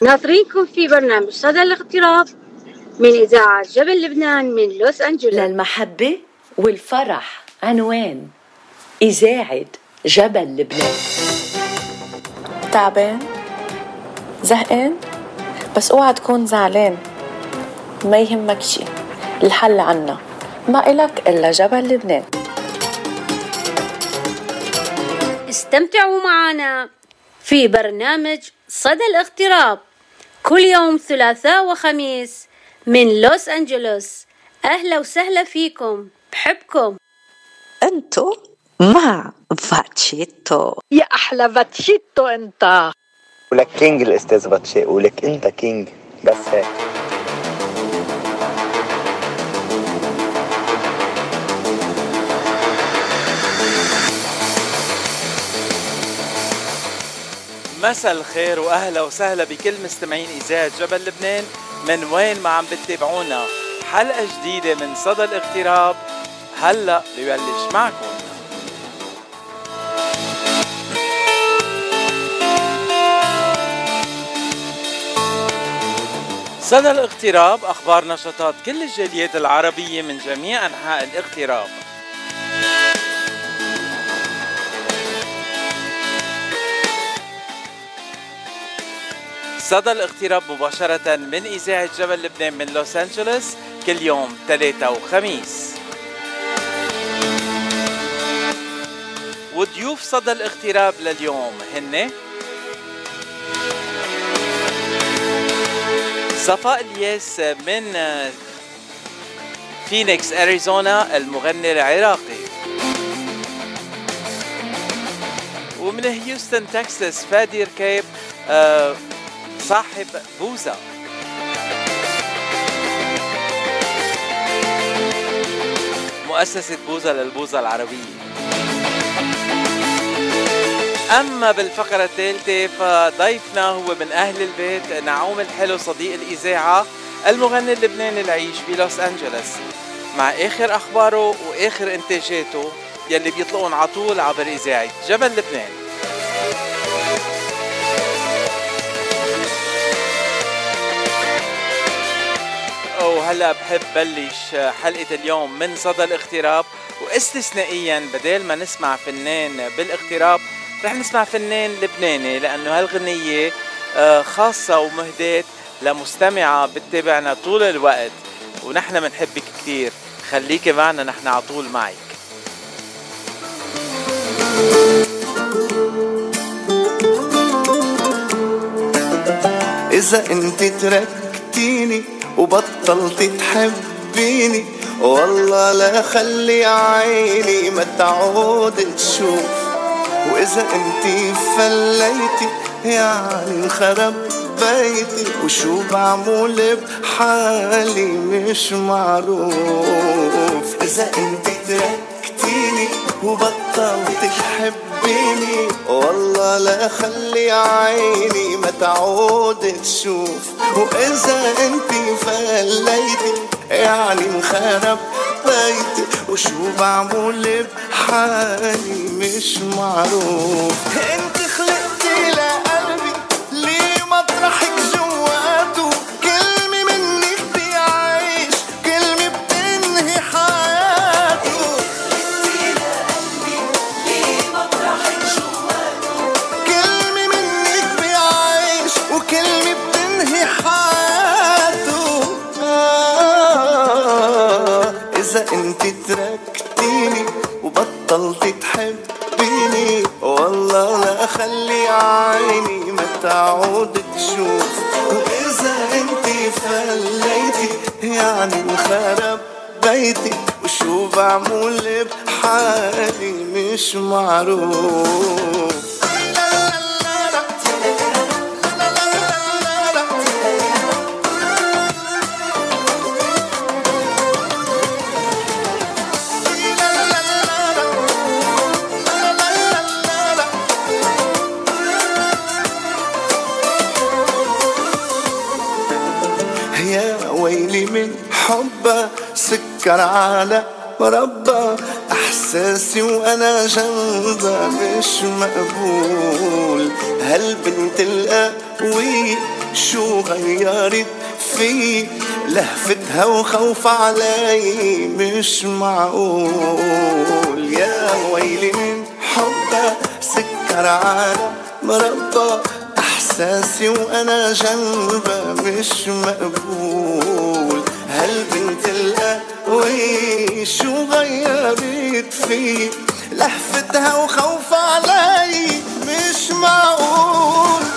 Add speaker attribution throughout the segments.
Speaker 1: ناطرينكم في برنامج صدى الاغتراب من إذاعة جبل لبنان من لوس أنجلوس.
Speaker 2: للمحبة والفرح عنوان إذاعة جبل لبنان.
Speaker 3: تعبان؟ زهقان؟ بس اوعى تكون زعلان. ما يهمك شي الحل عنا. ما إلك إلا جبل لبنان.
Speaker 1: استمتعوا معنا في برنامج صدى الاغتراب. كل يوم ثلاثاء وخميس من لوس أنجلوس. أهلا وسهلا فيكم. بحبكم.
Speaker 4: انتو مع فاتشيتو.
Speaker 5: يا أحلى فاتشيتو أنت.
Speaker 6: ولك king الأستاذ باتشي ولك أنت king. بس هيك.
Speaker 7: مساء الخير وأهلا وسهلا بكل مستمعين اذاعه جبل لبنان. من وين ما عم بتتابعونا. حلقة جديدة من صدى الاغتراب. هلا ببلش معكم. صدى الاغتراب أخبار نشاطات كل الجاليات العربية من جميع أنحاء الاغتراب. صدى الاغتراب مباشرة من إذاعة جبل لبنان من لوس أنجلوس كل يوم ثلاثة وخميس. وضيوف صدى الاغتراب لليوم هن صفاء الياس من فينيكس أريزونا المغني العراقي. ومن هيوستن تكساس فادي ركيب آه، صاحب بوزة. مؤسسة بوزة للبوزة العربية. أما بالفقرة الثالثة فضيفنا هو من أهل البيت نعوم الحلو صديق الإذاعة المغني اللبناني العيش بلوس أنجلوس مع آخر أخباره وآخر إنتاجاته يلي بيطلقون على طول عبر إذاعة جبل لبنان. وهلا بحب بلش حلقة اليوم من صدى الاغتراب واستثنائيا بدل ما نسمع فنان بالاغتراب رح نسمع فنان لبناني لأنه هالغنية آه، خاصة ومهداة لمستمعة بتتابعنا طول الوقت ونحن بنحبك كثير خليكي معنا نحن على طول معك.
Speaker 8: إذا أنت تركتيني وبطلت تحبيني. والله لا خلي عيني ما تعود تشوف. وإذا أنت فليتي يعني انخرب بيتي. وشو بعمل بحالي مش معروف. إذا أنت تركتيني وبطلت تحبيني والله لا خلي عيني ما تعود تشوف. وإذا أنت فليتي يعني انخرب بيتي وشو بعمل بحالي مش معروف. انت خلقتي مش مقبول. هالبنت القوية شو غيرت في لهفتها وخوف علي مش معقول. يا ويلي من حبها سكر على مربى إحساسي وأنا جنبها مش مقبول. هالبنت القوي شو غيرت في لهفتها وخوف علي مش معقول.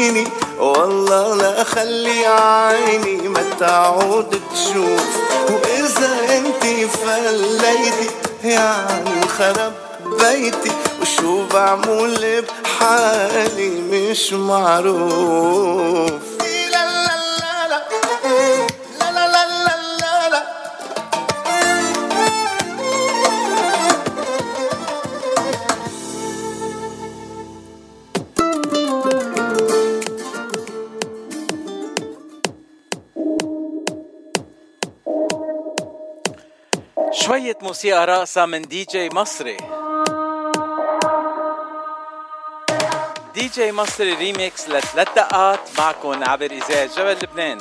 Speaker 8: تحبيني والله لا أخلي عيني ما تعود تشوف. وإذا أنت فليتي يعني خرب بيتي. وشو بعمل بحالي مش معروف. لا لا لا لا لا
Speaker 7: شوية موسيقى راقصة من دي جي مصري. دي جي مصري ريميكس لثلاث دقات معكم عبر إذاعة جبل لبنان.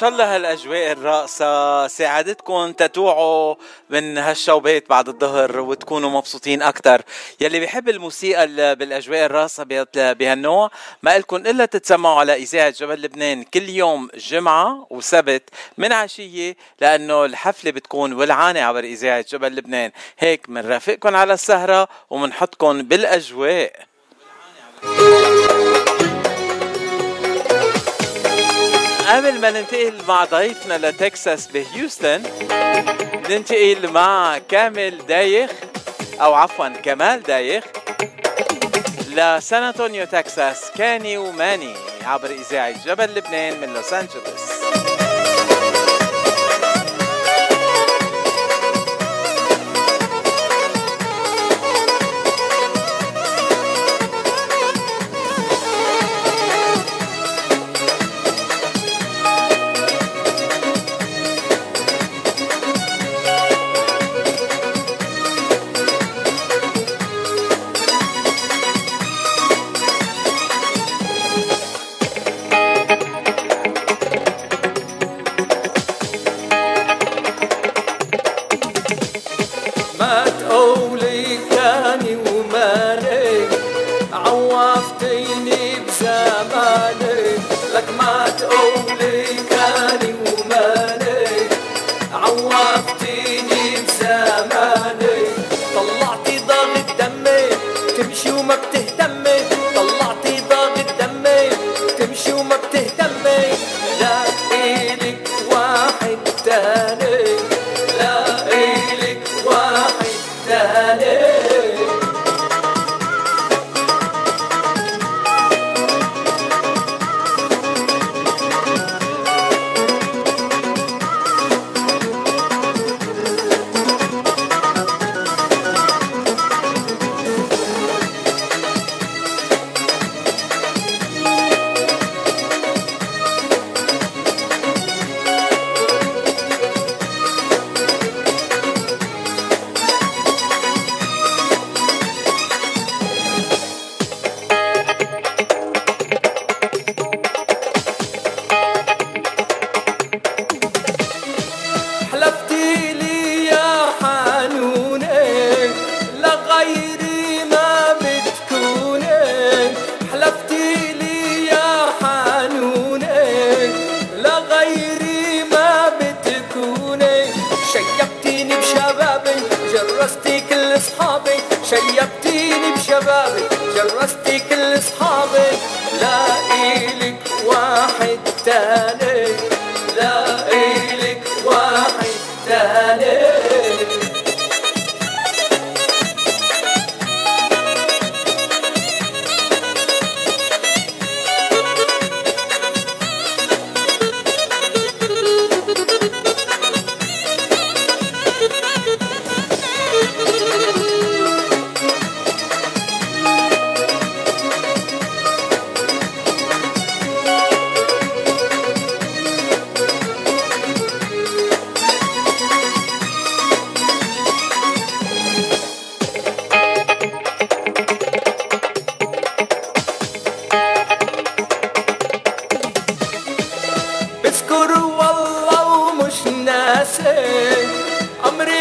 Speaker 9: شاء الله هالاجواء الراقصه ساعدتكم تتوعوا من هالشوبات بعد الظهر وتكونوا مبسوطين أكثر يلي بيحب الموسيقى بالأجواء الراقصه بهالنوع ما لكم إلا تتسمعوا على إذاعة جبل لبنان كل يوم جمعة وسبت من عشية لأنه الحفلة بتكون ولعانه عبر إذاعة جبل لبنان. هيك بنرافقكم على السهرة وبنحطكم بالأجواء. قبل ما ننتقل مع ضيفنا لتكساس بهيوستن ننتقل مع كامل دايخ أو عفوا كمال دايخ لسان أنطونيو تكساس كاني وماني عبر إذاعة جبل لبنان من لوس
Speaker 3: أنجلوس. أمري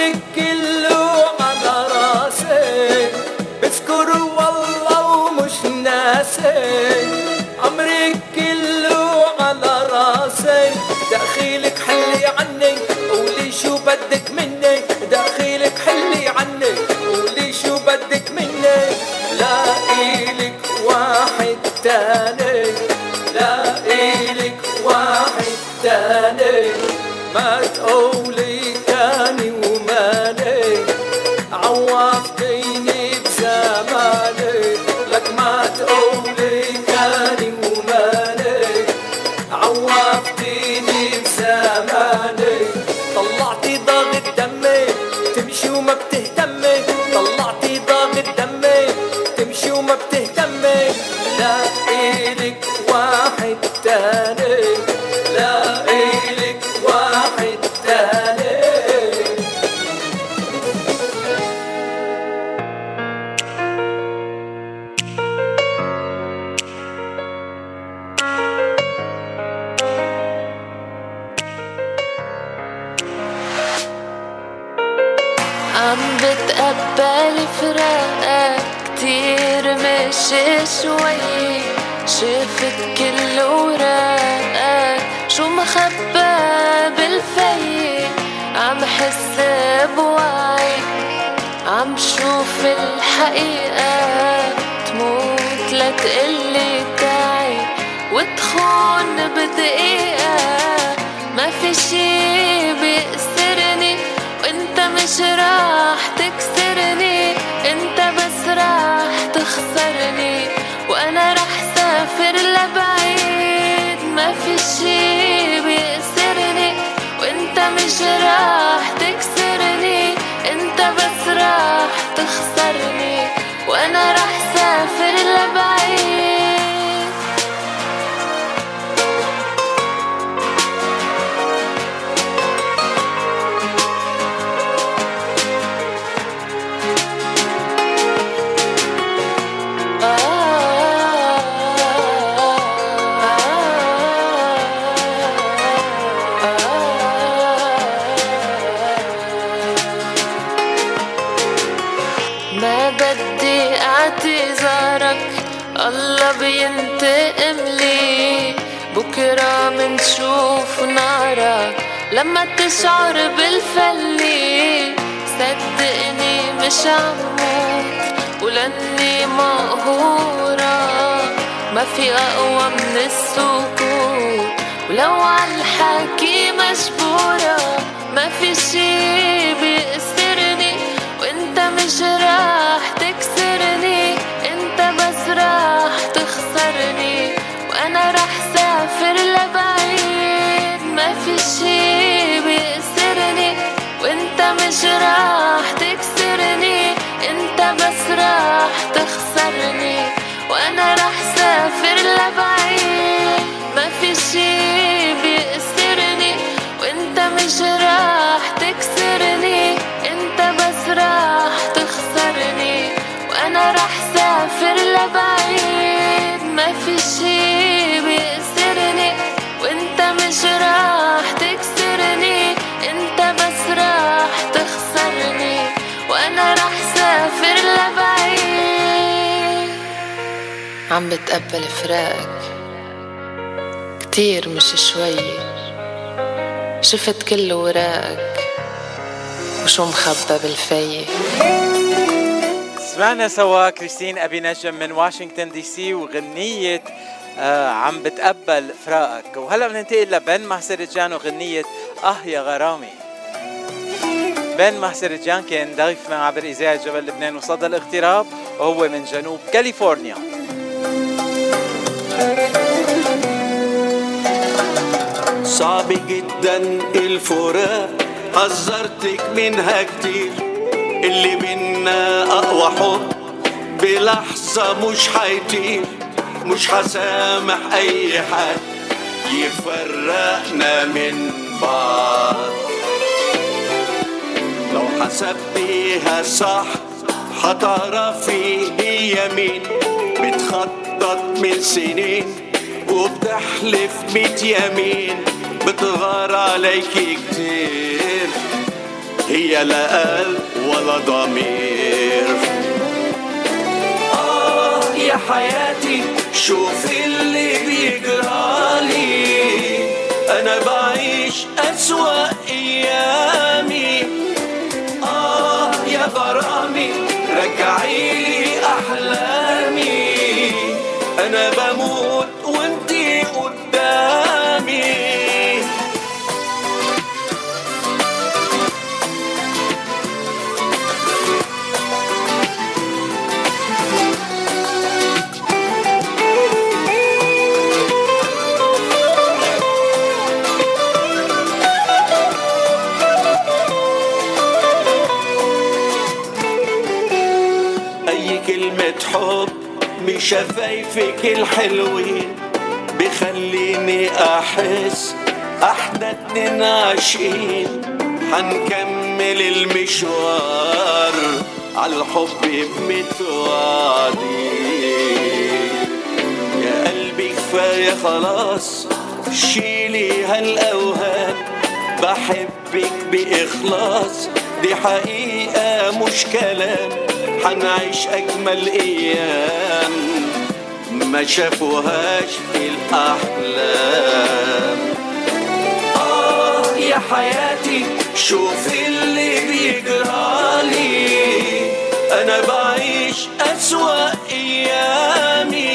Speaker 3: عم بتقبل فراقك. كتير مش شوي. شفت كل أوراقك. وشو مخبى بالفي
Speaker 7: سمعنا سوا كريستين أبي نجم من واشنطن دي سي وغنية آه عم بتقبل فراقك. وهلا بننتقل لبن محسرجان وغنية أه يا غرامي. بن محسرجان كان ضيف مع عبر إذاعة جبل لبنان وصدى الاغتراب وهو من جنوب كاليفورنيا.
Speaker 10: صعب جدا الفراق حذرتك منها كتير. اللي بينا أقوى حب. بلحظة مش هيطير مش هسامح أي حد. يفرقنا من بعض. لو حسبتيها صح هتعرفي هي مين بتخطط من سنين وبتحلف ميت يمين. بتغار عليكي كتير. هي لا قلب ولا ضمير. آه يا حياتي شوفي اللي بيجرالي أنا بعيش أسوأ أيامي. شفايفك الحلوين بخليني أحس إحنا اتنين عاشقين هنكمل المشوار على الحب متوعدين يا قلبي كفاية خلاص شيلي هالأوهام. بحبك بإخلاص دي حقيقة مش كلام. حنعيش أجمل أيام ما شافوهاش في الأحلام. آه يا حياتي شوف اللي بيجرالي أنا بعيش أسوأ أيامي.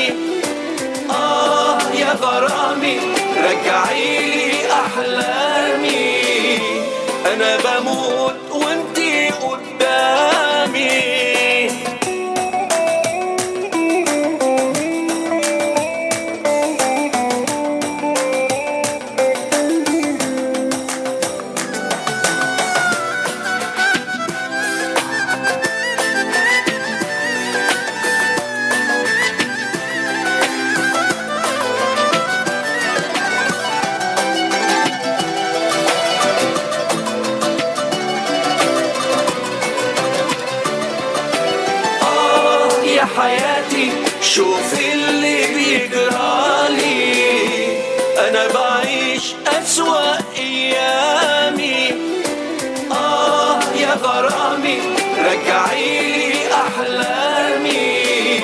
Speaker 10: رجعيلي أحلامي.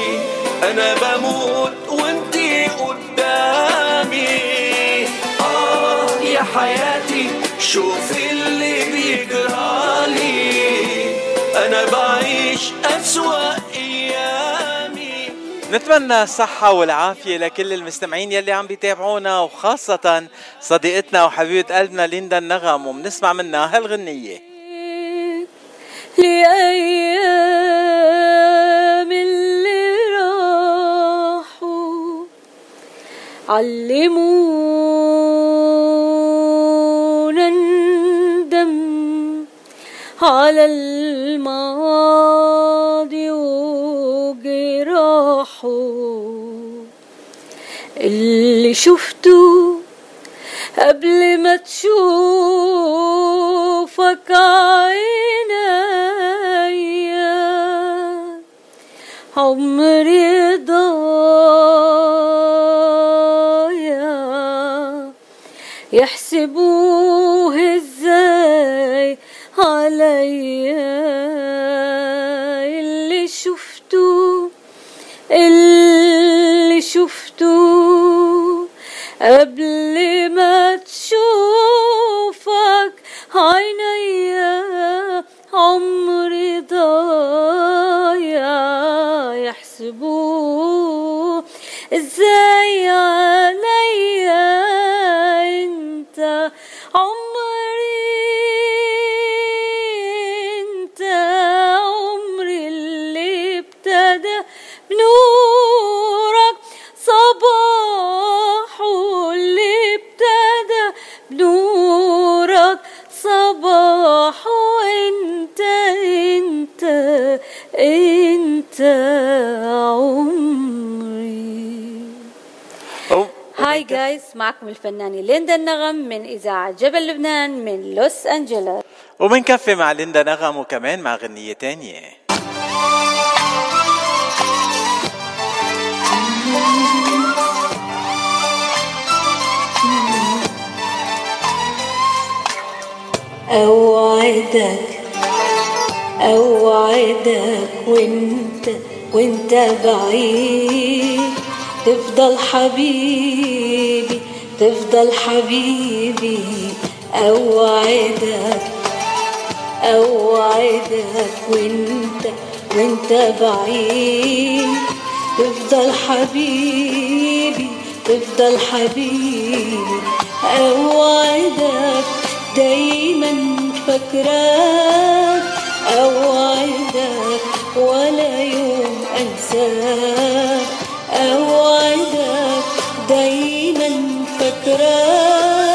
Speaker 10: أنا بموت وانتي قدامي. آه يا حياتي شوف اللي بيجرالي أنا بعيش أسوأ أيامي.
Speaker 7: نتمنى الصحة والعافية لكل المستمعين يلي عم بيتابعونا وخاصة صديقتنا وحبيبة قلبنا ليندا النغم وبنسمع منها هالغنية.
Speaker 11: لأيام اللي راحوا. علمونا ندم على الماضي وجراحه. اللي شفته قبل ما تشوفك عينيا عمري ضايع. يحسبوه إزاي عليا؟ اللي شفته اللي شفته. قبل ما تشوفك عينيا عمري ضايع يحسبوه إزاي عليا أنت عمري انت عمري. هاي جايز معكم الفنانة ليندا النغم من إذاعة جبل لبنان من لوس أنجلوس.
Speaker 7: وبنكفي مع ليندا نغم وكمان مع غنية تانية.
Speaker 12: أوعدك أوعدك وانت وانت بعيد. تفضل حبيبي تفضل حبيبي. أوعدك أوعدك وانت وانت بعيد. تفضل حبيبي تفضل حبيبي. أوعدك دايما فاكراك أوعدك ولا يوم أنساك أوعدك دايما فاكراك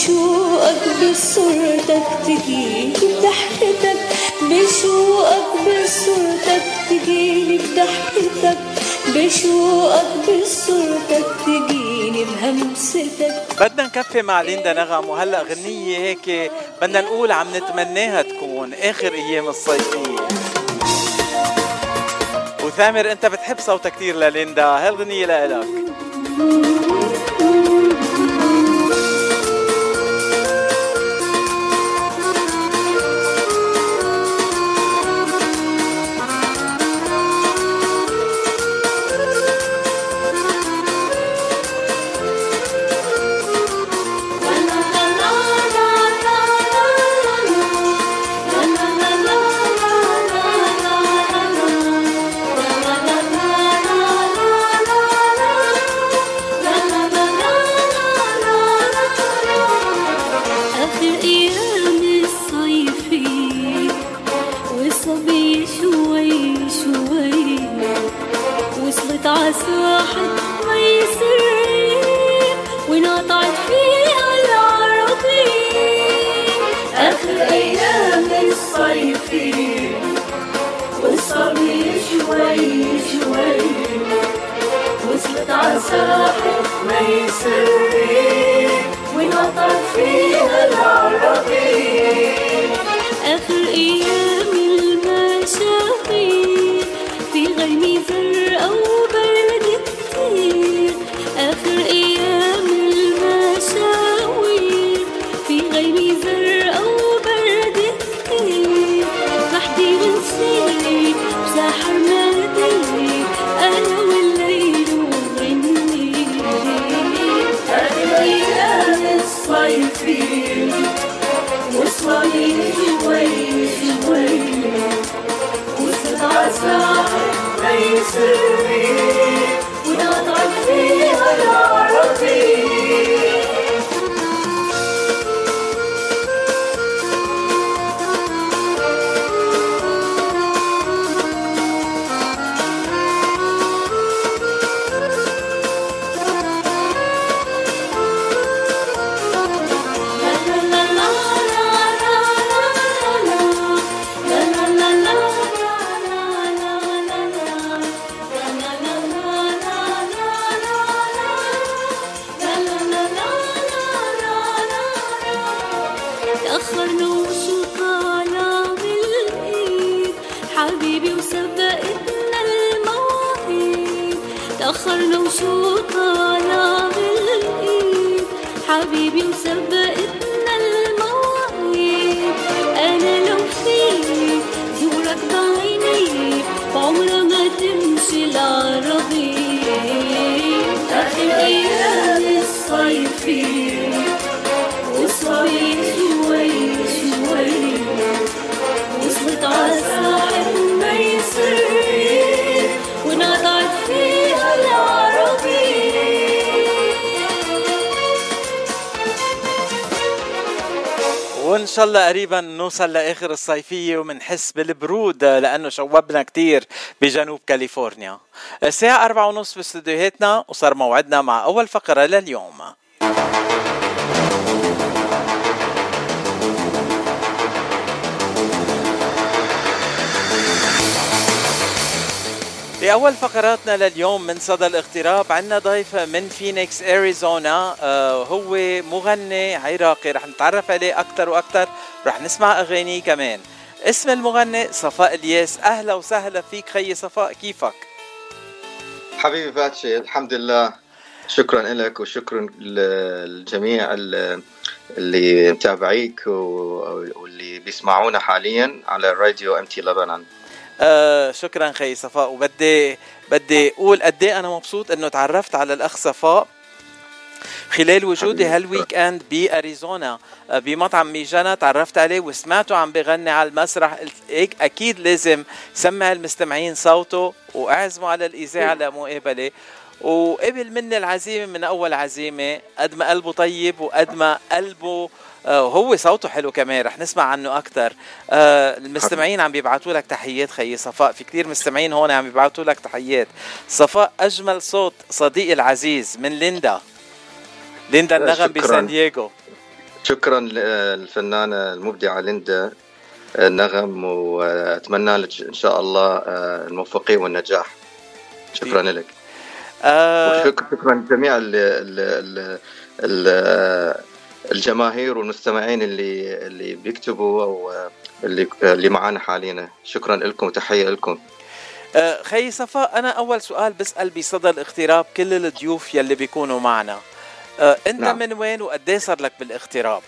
Speaker 7: بشوقك بصورتك تجيلي بضحكتك بشوقك بصورتك تجيلي بضحكتك بشوقك بصورتك تجيني بهمستك.
Speaker 11: بدنا نكفي مع ليندا نغم وهلا غنية هيك بدنا نقول عم نتمناها تكون آخر أيام الصيفية. وثامر أنت بتحب صوتها كثير لليندا هالغنية لإلك. وان شاء الله قريبا نوصل لآخر الصيفية ومنحس بالبرود لأنه شوبنا كتير بجنوب كاليفورنيا. الساعة أربعة ونص باستديوهاتنا وصار موعدنا مع أول فقرة لليوم. بأول فقراتنا لليوم من صدى الاغتراب عنا ضيف من فينيكس أريزونا. آه هو مغني عراقي. رح نتعرف عليه أكثر وأكثر رح نسمع أغانيه كمان. اسم المغني صفاء الياس. أهلا وسهلا فيك خيي صفاء. كيفك؟
Speaker 13: حبيبي باتشي الحمد لله. شكرا لك وشكرا للجميع ال- اللي متابعيك واللي بيسمعونا حاليا على الراديو إم تي لبنان.
Speaker 11: آه شكرا خي صفاء. وبدي بدي أقول قد إيه أنا مبسوط إنه تعرفت على الأخ صفاء خلال وجودي. هال weekend بأريزونا آه، بمطعم ميجانا تعرفت عليه وسمعته عم بغني على المسرح. قلت هيك أكيد لازم سمع المستمعين صوته وأعزمه على الإذاعة لمقابلة. وقبل مني العزيمة من أول عزيمة قد ما قلبه طيب وقد ما قلبه وهو صوته حلو كمان رح نسمع عنه أكثر المستمعين عم بيبعتوا لك تحيات خيي صفاء في كثير مستمعين هون عم بيبعتوا لك تحيات. صفاء أجمل صوت صديقي العزيز من ليندا.
Speaker 7: ليندا النغم. بسان دييغو.
Speaker 13: شكرا للفنانة المبدعة ليندا النغم وأتمنى لك إن شاء الله آه، الموفقية والنجاح. شكرا لك.
Speaker 7: آه
Speaker 13: وشكرا شكرا لجميع ال ال ال الجماهير والمستمعين اللي اللي بيكتبوا أو اللي اللي معنا حاليا. شكرا لكم وتحية لكم.
Speaker 7: آه، خي صفاء أنا أول سؤال بسأل بصدى الاغتراب كل الضيوف يلي بيكونوا معنا. آه، أنت
Speaker 13: نعم.
Speaker 7: من وين وقد صار لك بالاغتراب؟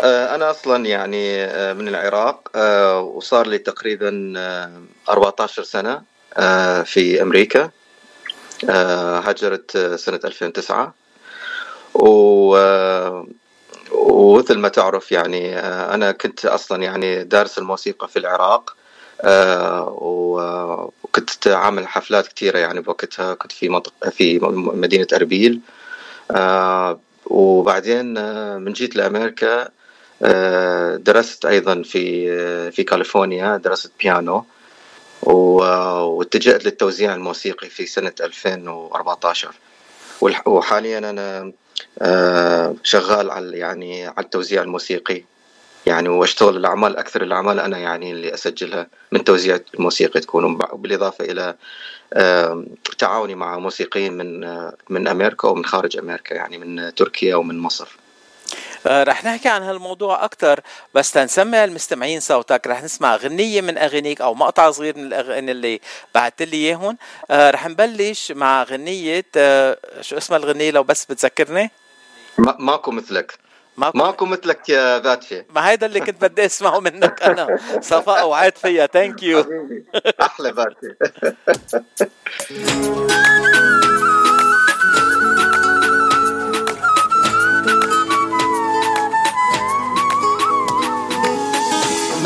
Speaker 13: آه، أنا أصلا يعني من العراق وصار لي تقريبا آه، 14 سنة في أمريكا هاجرت آه، سنة 2009 و ومثل ما تعرف يعني أنا كنت أصلا يعني دارس الموسيقى في العراق آه، وكنت عامل حفلات كثيره يعني بوقتها كنت في منطقة في مدينة أربيل آه، وبعدين آه، من جيت لأمريكا درست أيضا في في كاليفورنيا درست بيانو واتجهت للتوزيع الموسيقي في سنة 2014 والح- وحاليا أنا شغال على يعني على التوزيع الموسيقي. يعني واشتغل الأعمال أكثر الأعمال أنا يعني اللي أسجلها من توزيع الموسيقي تكون. بالاضافه إلى تعاوني مع موسيقيين من آه، من أمريكا ومن خارج أمريكا يعني من تركيا ومن مصر.
Speaker 7: آه، رح نحكي عن هالموضوع أكثر بس تنسمع المستمعين صوتك. رح نسمع غنية من أغانيك أو مقطع صغير من الأغاني اللي بعثت لي إياهم آه، رح نبلش مع غنية آه، شو اسمها الغنية لو بس بتذكرني؟
Speaker 13: ما- ماكو مثلك.
Speaker 7: ماكو
Speaker 13: ماكو مثلك يا باتشي
Speaker 7: ما هيدا اللي كنت بدي أسمعه منك أنا. صفاء وعد فيها. thank you
Speaker 13: أحلى باتشي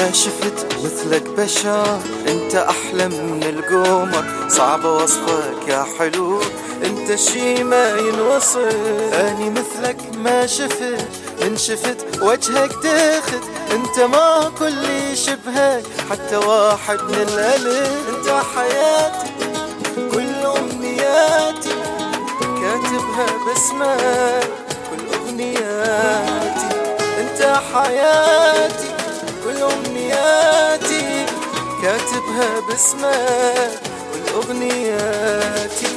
Speaker 8: ما شفت مثلك بشر انت أحلى من القمر. صعب وصفك يا حلو انت شي ما ينوصف اني مثلك ما شفت من شفت وجهك داخل. انت ما كل شبهك حتى واحد من الالف. انت حياتي كل أمنياتي. كاتبها باسمك كل اغنياتي انت حياتي. امنياتي كاتبها باسمك كل اغنياتي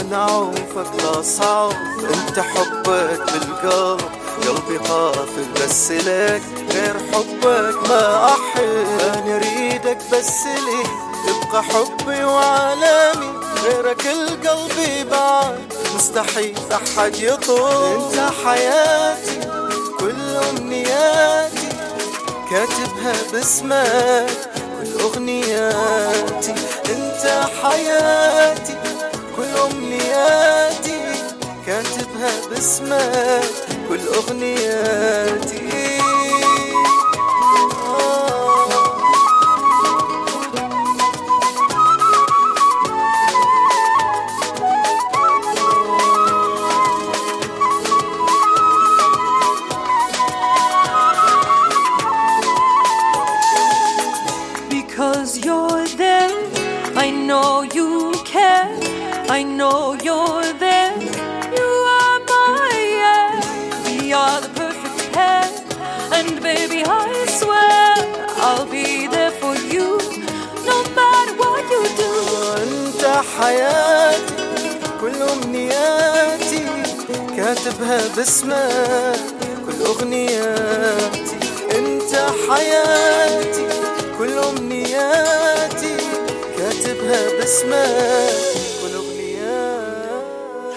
Speaker 8: أنا عوفك لا صعب أنت بالقلب قلبي بس لك غير حبك ما أحب. أنا أريدك بس لي تبقى حبي وعالمي. غيرك القلبي بعد مستحيل أحد يطول. انت حياتي كل أمنياتي كاتبها باسمك كل أغنياتي. انت حياتي كل أمنياتي كاتبها باسمك كل اغنياتي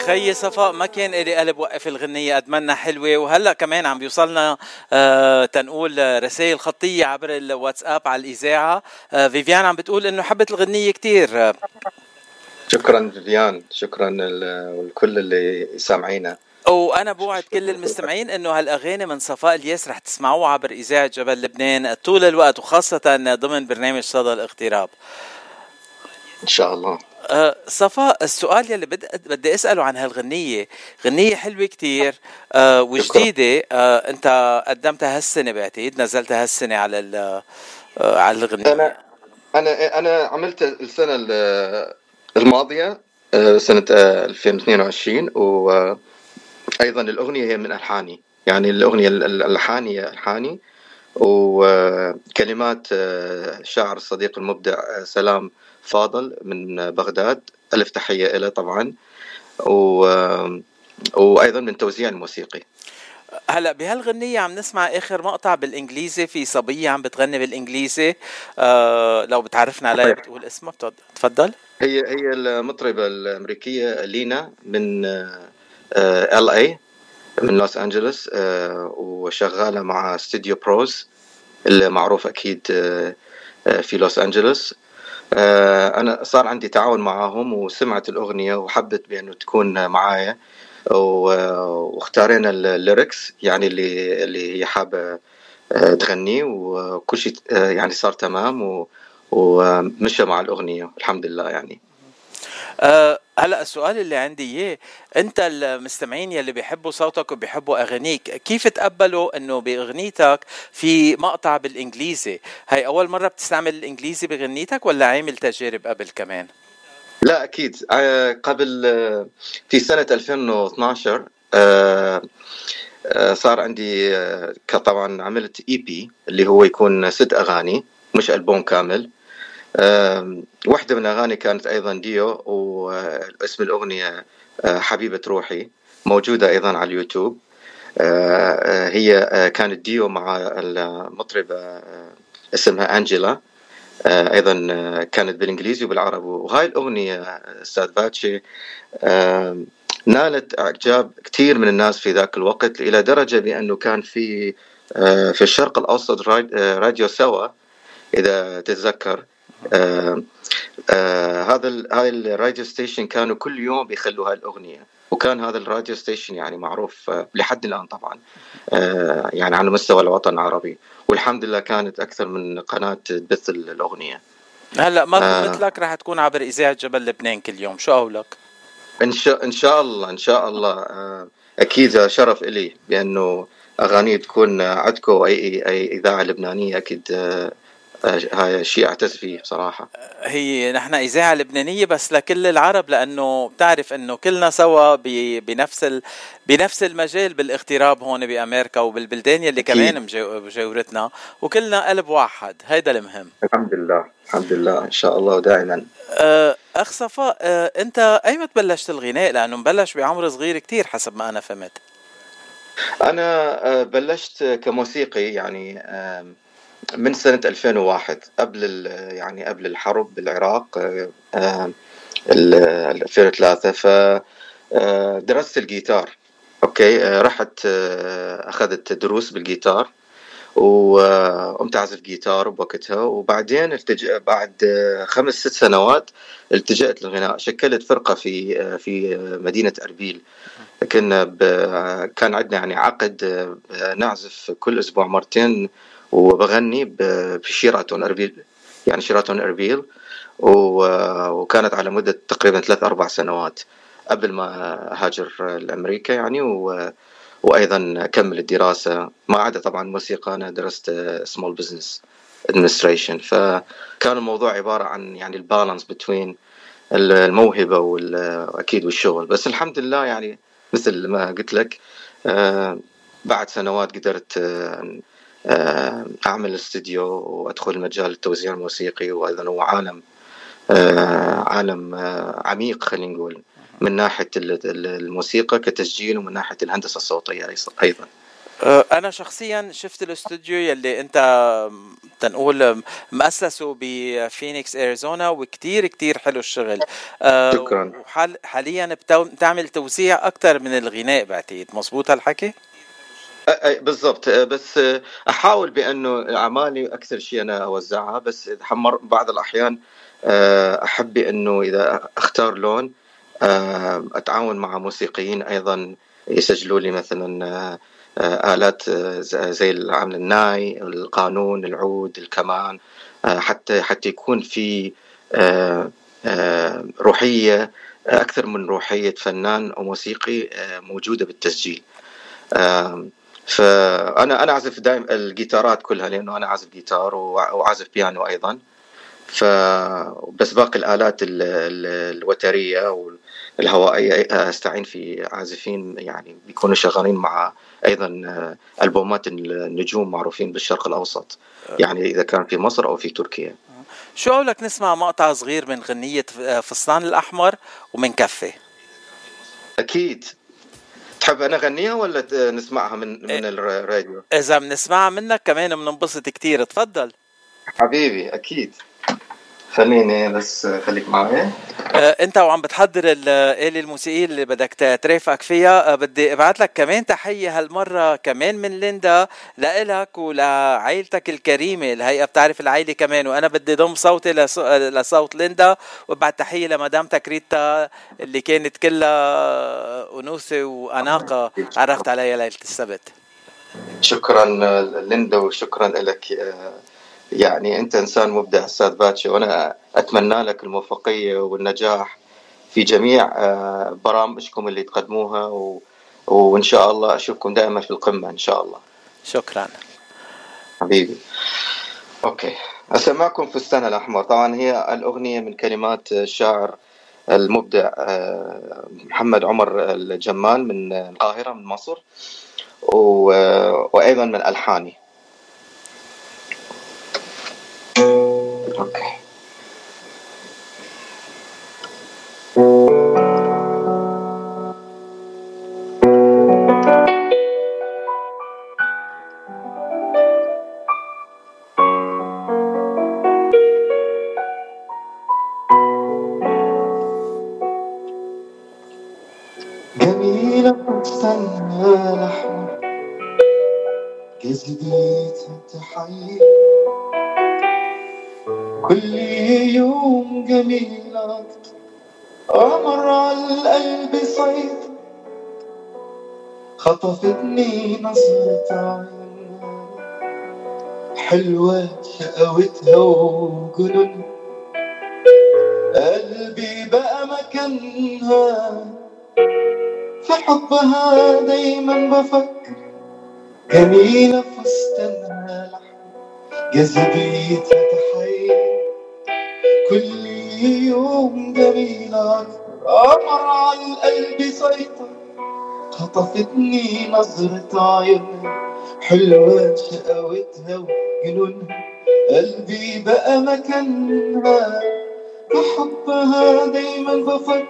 Speaker 7: خيي صفاء ما كان إلي قلب وقف الغنية أتمنى حلوة. وهلأ كمان عم بيوصلنا آه تنقول رسائل خطية عبر الواتساب على الإذاعة. آه فيفيان عم بتقول إنه حبت الغنية كتير.
Speaker 13: شكرا فيفيان شكرا لكل اللي سامعينا.
Speaker 7: وأنا بوعد كل المستمعين إنه هالأغاني من صفاء الياس رح تسمعوها عبر إذاعة جبل لبنان طول الوقت وخاصة ضمن برنامج صدى الاغتراب.
Speaker 13: إن شاء الله.
Speaker 7: أه صفاء السؤال يلي بدي بدي أسأله عن هالغنية. غنية حلوة كتير أه وجديدة. أه أنت قدمتها هالسنة بعتقد نزلتها هالسنة على أه على الغنية.
Speaker 13: أنا أنا أنا عملت السنة ال- الماضية آه، سنة آه، 2022 وأيضا الأغنية هي من ألحاني. يعني الأغنية ال- ال- الالحاني هي الحاني وكلمات الشاعر الصديق المبدع سلام فاضل من بغداد. ألف تحية له طبعا. و وأيضا من توزيع الموسيقي.
Speaker 7: هلا بهالغنية عم نسمع آخر مقطع بالإنجليزي. في صبية عم بتغني بالإنجليزي. آه لو بتعرفنا عليها
Speaker 13: صحيح.
Speaker 7: بتقول اسمها. تفضل.
Speaker 13: هي هي المطربة الأمريكية لينا من ال اي من لوس أنجلوس آه، وشغالة مع استوديو بروز اللي معروف أكيد آه، آه، في لوس أنجلوس. آه، أنا صار عندي تعاون معاهم وسمعت الأغنية وحبت بأنه تكون معايا. واختارينا الليركس يعني اللي اللي هي حابة آه، تغنيه وكل شيء آه، يعني صار تمام ومشى مع الأغنية الحمد لله يعني.
Speaker 7: آه هلا السؤال اللي عندي اياه انت المستمعين يلي بيحبوا صوتك وبيحبوا أغانيك كيف تقبلوا انه بأغنيتك في مقطع بالإنجليزي؟ هاي أول مرة بتستعمل الإنجليزي بغنيتك ولا عامل تجارب قبل كمان؟
Speaker 13: لا أكيد. آه، قبل آه، في سنة 2012 آه، صار عندي طبعا عملت اي بي اللي هو يكون ست أغاني مش ألبوم كامل. واحدة من الأغاني كانت أيضا ديو واسم الأغنية آه، حبيبة روحي موجودة أيضا على اليوتيوب. آه، آه، هي كانت ديو مع المطربة اسمها أنجيلا. أيضا كانت بالإنجليزي وبالعربي. وهاي الأغنية أستاذ باتشي نالت إعجاب كثير من الناس في ذاك الوقت إلى درجة بأنه كان في في الشرق الأوسط راد- راديو سوا إذا تتذكر. آه، آه، هذا هاي ال radio station كانوا كل يوم بيخلوا هاي الأغنية. وكان هذا ال radio station يعني معروف آه، لحد الآن طبعا. آه، يعني على مستوى الوطن العربي. والحمد لله كانت أكثر من قناة تبث الأغنية.
Speaker 7: هلأ ما
Speaker 13: آه.
Speaker 7: مثلك رح تكون عبر إذاعة جبل لبنان كل يوم. شو قولك
Speaker 13: إن شاء إن شاء الله إن شاء الله. آه، أكيد شرف إلي بأنه أغاني تكون عندكم اي أي إذاعة لبنانية أكيد آه، هاي شيء أعتز فيه بصراحة.
Speaker 7: هي نحن إذاعة لبنانية بس لكل العرب لأنه بتعرف إنه كلنا سوا بنفس ال... بنفس المجال بالاغتراب هون بأمريكا وبالبلدان يلي. كمان مجا- بجاورتنا وكلنا قلب واحد. هيدا المهم.
Speaker 13: الحمد لله الحمد لله. إن شاء الله ودائما
Speaker 7: أه، أخ صفاء أه، أنت ايمت بلشت الغناء؟ لأنه مبلش بعمر صغير كتير حسب ما أنا فهمت.
Speaker 13: أنا آه، بلشت كموسيقي يعني من سنة 2001 قبل يعني قبل الحرب بالعراق آه، آم، ال 2003 ف آه، درست الجيتار okay؟ آه، رحت آه، أخذت دروس بالجيتار وقمت أعزف جيتار بوقتها وبعدين التج... بعد آه، خمس ست سنوات التجأت للغناء شكلت فرقة في آه، في آه، مدينة أربيل. كنا ب... كان عندنا يعني عقد آه، نعزف كل أسبوع مرتين وبغني. بشيراتون أربيل يعني شيراتون أربيل و... وكانت على مدة تقريبا ثلاث أربع سنوات قبل ما هاجر لأمريكا يعني و... وأيضا كمل الدراسة ما عدا طبعا موسيقى أنا درست small business administration فكان الموضوع عبارة عن يعني ال balance بين الموهبة واكيد والشغل بس الحمد لله يعني مثل ما قلت لك آه، بعد سنوات قدرت آه، أعمل استوديو وأدخل مجال التوزيع الموسيقي وأيضا هو عالم آه، عالم آه، عميق خلينا نقول من ناحية ال- ال- الموسيقى كتسجيل ومن ناحية الهندسة الصوتية أيضا.
Speaker 7: أنا شخصيا شفت الاستوديو يلي أنت تنقول مؤسسه بفينيكس أريزونا وكتير كتير حلو الشغل.
Speaker 13: شكراً.
Speaker 7: وحال حاليا بتو- بتعمل توزيع أكثر من الغناء بعتقد. مزبوط هالحكي؟
Speaker 13: بالضبط. بس أحاول بأنه أعمالي أكثر شيء أنا أوزعها بس بعض الأحيان أحب أنه إذا أختار لون أتعاون مع موسيقيين أيضا يسجلوا لي مثلا ز- زي العامل الناي القانون العود الكمان حتى حتى يكون في روحية أكثر من روحية فنان أو موسيقي آه، موجودة بالتسجيل. آم، فأنا أنا أعزف دائما الجيتارات كلها لأنه أنا أعزف جيتار وع- وأعزف بيانو أيضا. ف بس باقي الآلات ال- ال- الوترية والهوائية أستعين في عازفين يعني بيكونوا شغالين مع أيضا آه، ألبومات النجوم معروفين بالشرق الأوسط يعني إذا كان في مصر أو في تركيا.
Speaker 7: شو قولك نسمع مقطع صغير من غنية آه، فستان الأحمر ومن كفة؟
Speaker 13: أكيد. تحب أنا أغنيها ولا ت- نسمعها من من الراديو؟
Speaker 7: إذا بنسمعها منك كمان بننبسط كتير. تفضل.
Speaker 13: حبيبي أكيد. خليني بس خليك معي
Speaker 7: آه، انت وعم بتحضر الآلة الموسيقية اللي بدك ترافقك فيها. آه، بدي ابعت لك كمان تحية هالمرة كمان من ليندا لإلك ولعائلتك الكريمة. الهيئة بتعرف العائلة كمان وأنا بدي ضم صوتي لص- لصوت ليندا وبعد تحية لمدامتك ريتا اللي كانت كلها أنوثة وأناقة. عرفت عليها ليلة السبت.
Speaker 13: شكرا ليندا وشكرا لك يعني أنت إنسان مبدع أستاذ باتشي وأنا أتمنى لك الموفقية والنجاح في جميع آه، برامجكم اللي تقدموها و... وإن شاء الله أشوفكم دائما في القمة إن شاء الله.
Speaker 7: شكرا.
Speaker 13: حبيبي. okay. اسمعكم فستان الأحمر. طبعا هي الأغنية من كلمات الشاعر المبدع آه، محمد عمر الجمال من القاهرة من مصر و... وأيضا من ألحاني. okay نظرة حلوة شقاوتها وجنونها قلبي بقى مكانها. في حبها دايما بفكر. جميلة فستانها لحم جاذبيتها تحير كل يوم جميلة أكتر. قمر على القلب سيطر خطفتني نظرة عيونها حلوة شقاوتها وجنونها قلبي بقى مكانها بحبها دايما بفكر.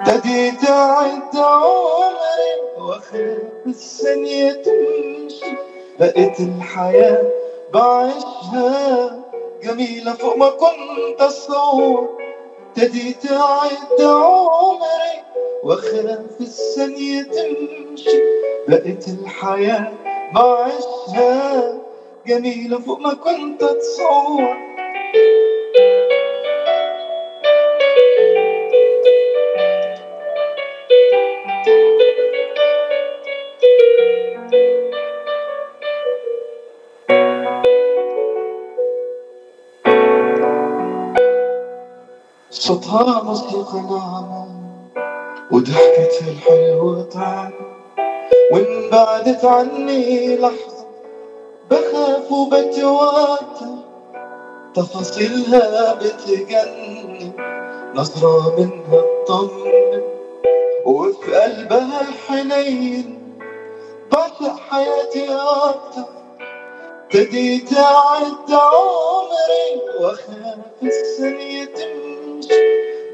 Speaker 13: ابتديت أعد عمري واخاف الثانية تمشي. لقيت الحياة بعيشها جميلة فوق ما كنت اتصور ابتديت اعد عمري واخاف الثانية تمشي. لقيت الحياة بعيشها جميلة فوق ما كنت اتصور صوتها موسيقى ناعمة وضحكتها الحلوة. طعم وإن بعدت عني لحظة بخاف وبتوتر تفاصيلها بتجنن نظرة منها تطمن. وفي قلبها الحنين بعشق حياتي أكتر. ابتديت أعد عمري وأخاف الثانية تمشي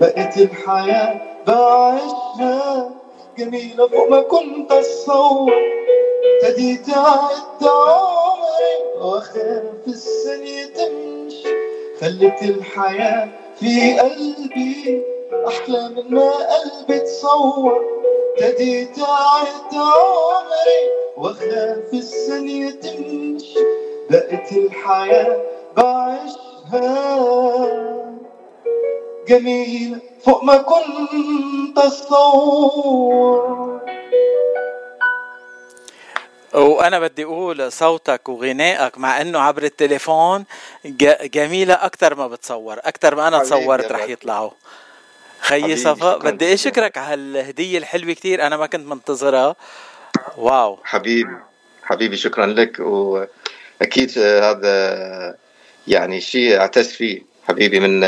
Speaker 13: بقت الحياة بعيشها. جميلة فوق ما كنت أتصور. ابتديت أعد عمري وأخاف الثانية تمشي. خلت الحياة في قلبي أحلى من ما قلبي تصور. ابتديت أعد عمري وأخاف الثانية تمشي. بقت الحياة بعيشها. جميلة فوق ما كنت أتصور
Speaker 7: وأنا بدي أقول صوتك وغنائك مع إنه عبر التليفون جميلة أكثر ما بتصور أكثر ما
Speaker 13: أنا
Speaker 7: تصورت رح. يطلعوا. خيي صفاء بدي. أشكرك على هالهديه الحلوة كثير أنا ما كنت منتظرها. واو.
Speaker 13: حبيبي حبيبي شكرا لك وأكيد هذا يعني شيء أعتز فيه. حبيبي من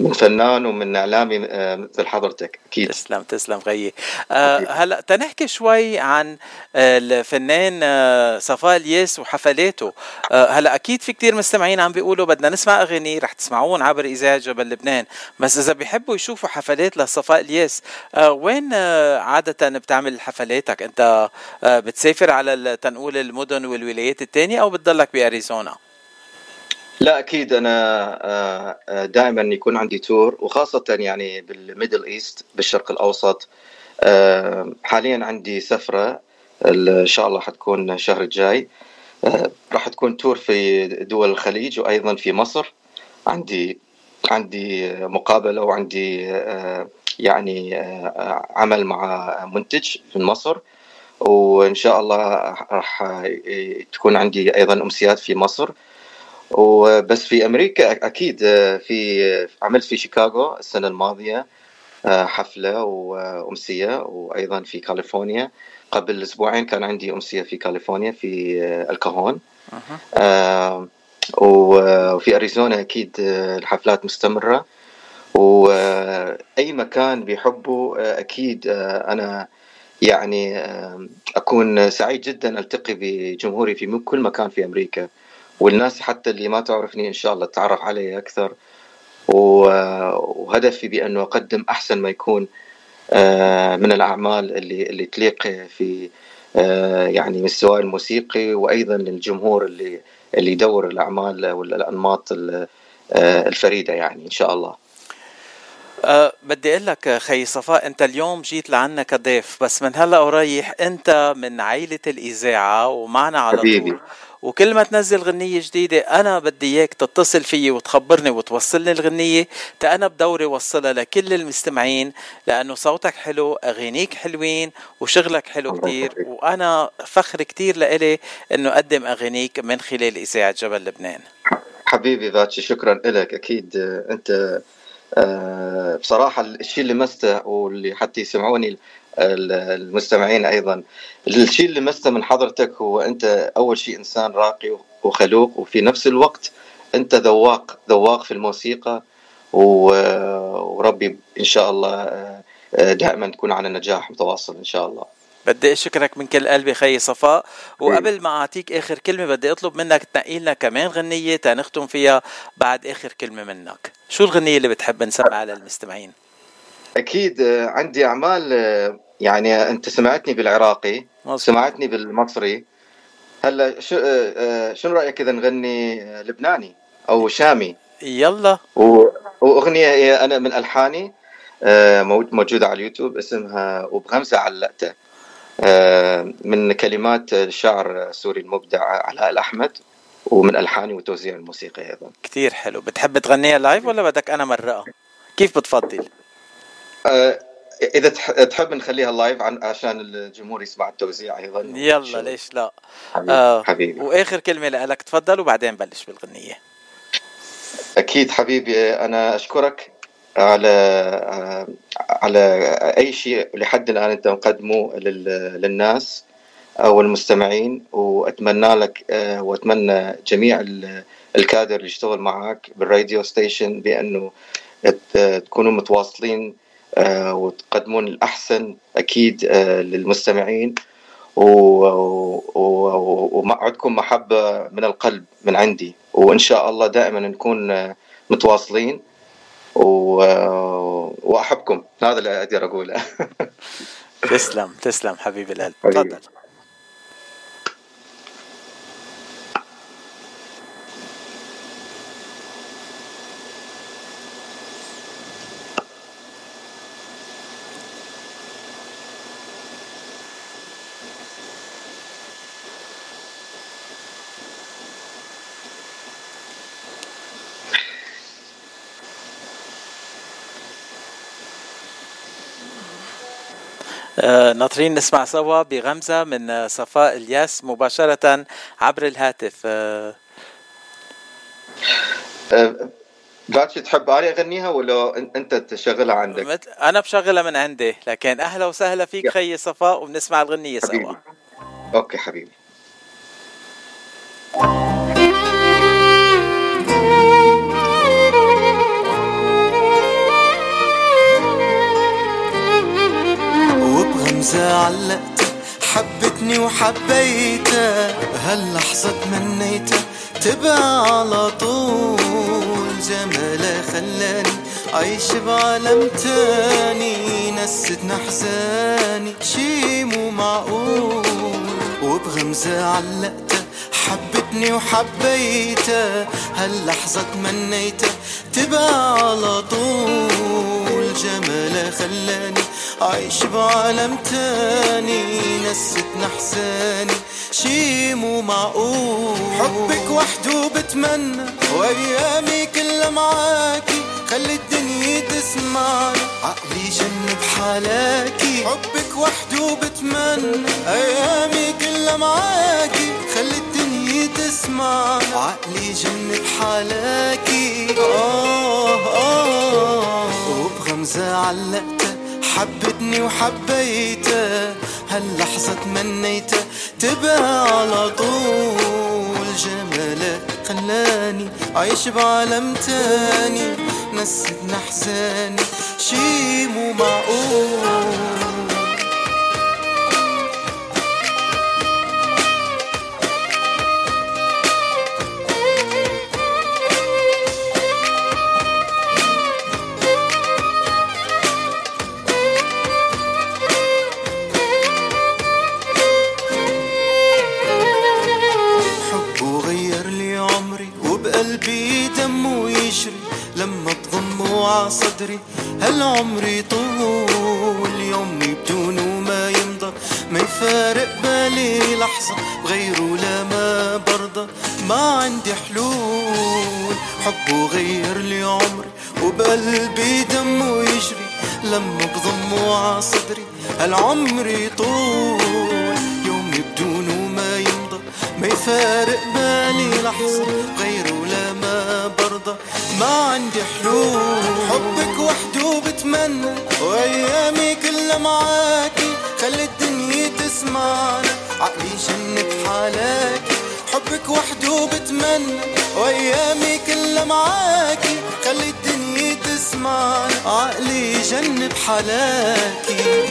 Speaker 13: من فنان ومن إعلامي مثل حضرتك أكيد.
Speaker 7: تسلم تسلم غيي. آه هلا تنحكي شوي عن آه، الفنان آه، صفاء الياس وحفلاته. آه هلا أكيد في كتير مستمعين عم بيقولوا بدنا نسمع أغاني رح تسمعون عبر اذاعه جبل لبنان بس إذا بيحبوا يشوفوا حفلات لصفاء الياس آه وين آه عادة بتعمل حفلاتك؟ أنت آه بتسافر على تنقول المدن والولايات التانية أو بتضلك بأريزونا؟
Speaker 13: لا أكيد أنا دائما يكون عندي tour وخاصة يعني بال Middle East بالشرق الأوسط. آه، حاليا عندي سفرة إن شاء الله حتكون الشهر الجاي. آه، راح تكون tour في دول الخليج وأيضا في مصر. عندي عندي مقابلة وعندي آه، يعني آه، عمل مع منتج في مصر. وإن شاء الله راح تكون عندي أيضا أمسيات في مصر. وبس في أمريكا أكيد في عملت في شيكاغو السنة الماضية حفلة وأمسية وأيضا في كاليفورنيا. قبل أسبوعين كان عندي أمسية في كاليفورنيا في الكهون آه، وفي أريزونا أكيد الحفلات مستمرة. واي مكان بيحبوا أكيد أنا يعني أكون سعيد جدا ألتقي بجمهوري في كل مكان في أمريكا. والناس حتى اللي ما تعرفني إن شاء الله تتعرف علي أكثر. وهدفي بأنه أقدم أحسن ما يكون آه، من الأعمال اللي اللي تليق في آه، يعني مستوى الموسيقي وأيضا للجمهور اللي اللي يدور الأعمال والأنماط ال- آه، الفريدة يعني إن شاء الله.
Speaker 7: أه بدي أقول لك خي صفاء أنت اليوم جيت لعنا كضيف بس من هلأ ورايح أنت من عائله الإذاعة ومعنا على
Speaker 13: حبيبي.
Speaker 7: طول وكل ما تنزل غنية جديدة أنا بدي إياك تتصل فيي وتخبرني وتوصلني الغنية تا أنا بدوري وصلها لكل المستمعين لأنه صوتك حلو أغانيك حلوين وشغلك حلو كتير. وأنا فخر كتير لإلي إنه أقدم أغانيك من خلال إذاعة جبل لبنان
Speaker 13: حبيبي باتشي شكرا لك أكيد آه، أنت آه، بصراحة الشيء اللي مسته واللي حتى يسمعوني المستمعين أيضا. الشيء اللي مسته من حضرتك هو أنت أول شيء إنسان راقي وخلوق وفي نفس الوقت أنت ذواق ذواق في الموسيقى وربي إن شاء الله آه، دائما تكون على نجاح متواصل إن شاء الله.
Speaker 7: بدي أشكرك من كل قلبي خي صفاء. وقبل ما أعطيك آخر كلمة بدي أطلب منك تنقي لنا كمان غنية تنختم فيها بعد آخر كلمة منك. شو الغنية اللي بتحب نسمعها للمستمعين؟
Speaker 13: أكيد آه، عندي أعمال آه، يعني أنت سمعتني بالعراقي
Speaker 7: مظبوط.
Speaker 13: سمعتني بالمصري. هلا شو آه، شنو رأيك إذا نغني لبناني أو شامي؟
Speaker 7: يلا.
Speaker 13: و- وأغنية أنا من ألحاني مو- موجودة على اليوتيوب اسمها وبغمزة علقتة. من كلمات الشاعر السوري المبدع علاء الأحمد ومن ألحاني وتوزيع الموسيقى أيضا.
Speaker 7: كتير حلو. بتحب تغنيها live ولا بدك أنا مرقها؟ كيف بتفضل؟
Speaker 13: إذا تح- تحب نخليها live عن عشان الجمهور يسمع التوزيع أيضا.
Speaker 7: يلا ليش لا؟
Speaker 13: حبيبي,
Speaker 7: آه
Speaker 13: حبيبي.
Speaker 7: وآخر كلمة لك تفضل وبعدين بلش بالغنية.
Speaker 13: أكيد حبيبي أنا أشكرك على على أي شيء لحد الآن أنت مقدمه لل- للناس أو المستمعين وأتمنى لك آه، وأتمنى جميع ال- الكادر اللي يشتغل معك بالراديو ستيشن بأنه تكونوا متواصلين آه، وتقدمون الأحسن أكيد آه، للمستمعين. و- و- ومعدكم محبة من القلب من عندي. وإن شاء الله دائما نكون آه، متواصلين. و... وأحبكم. هذا اللي أقدر أقوله.
Speaker 7: تسلم تسلم حبيبي القلب. تفضل. ناطرين نسمع سوا بغمزة من آه، صفاء إلياس مباشرة عبر الهاتف آه،
Speaker 13: آه، باتشي تحب اني أغنيها ولا أن- أنت تشغلها عندك؟
Speaker 7: أنا بشغلها من عندي لكن أهلا وسهلا فيك. خيي صفاء وبنسمع الغنية سوا
Speaker 13: حبيبي أوكي حبيبي
Speaker 14: وبغمزة علقتها حبتني وحبيتها. هاللحظة تمنيتها تبقى على طول. جمالها خلاني عايش بعالم تاني. نستني احزاني شي مو معقول. وبغمزة علقتها حبتني وحبيتها. هاللحظة تمنيتها تبقى على طول. جمالها خلاني عايش بعالم تاني نستني احزاني شي مو معقول. حبك وحده بتمنى وأيامي كلها معاكي خلي الدنيا تسمعني. عقلي جن بحالاكي. حبك وحده بتمنى أيامي كلها معاكي خلي الدنيا تسمعني. عقلي جن بحالاكي. آه آه. وبغمزة علقتها حبتني وحبيتها هاللحظة تمنيتها تبقى على طول. جمالك خلاني عايش بعالم تاني. نسيتني احزاني شي مو معقول. ع صدري هالعمر يطول يومي بدونه ما يمضى؟ ما يفارق بالي لحظة بغيره لا ما برضى. ما عندي حلول حبه غير لي عمري وبقلبي دمه يجري لما بضمه ع صدري هالعمر يطول معاكي خلي الدنيا تسمعنا. عقلي جن بحالاكي حبك وحده بتمنى. وأيامي كلها معاكي خلي الدنيا تسمعنا. عقلي جن بحالاكي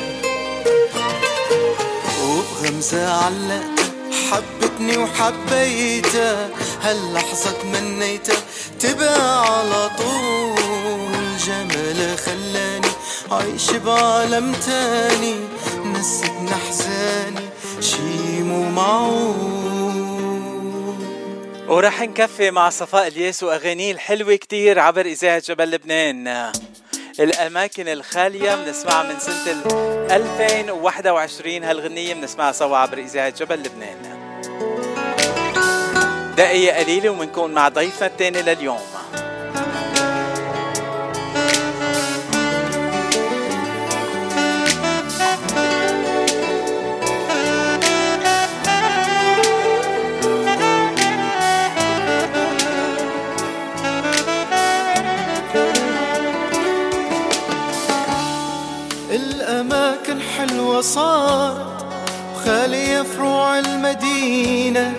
Speaker 14: وبغمزة علقتها حبتني وحبيتها. هاللحظة تمنيتها تبقى على طول. جمالها خلاني عايش بعالم تاني نستني احزاني شي مو معقول.
Speaker 7: ورح نكفي مع صفاء الياس واغانيه الحلوة كتير عبر إذاعة جبل لبنان. الأماكن الخالية بنسمعها من سنة ال 2021 هالغنية بنسمعها سوا عبر إذاعة جبل لبنان. دقيقة قليلة وبنكون مع ضيفنا الثاني لليوم.
Speaker 14: حلوة صارت وخالية فروع المدينة.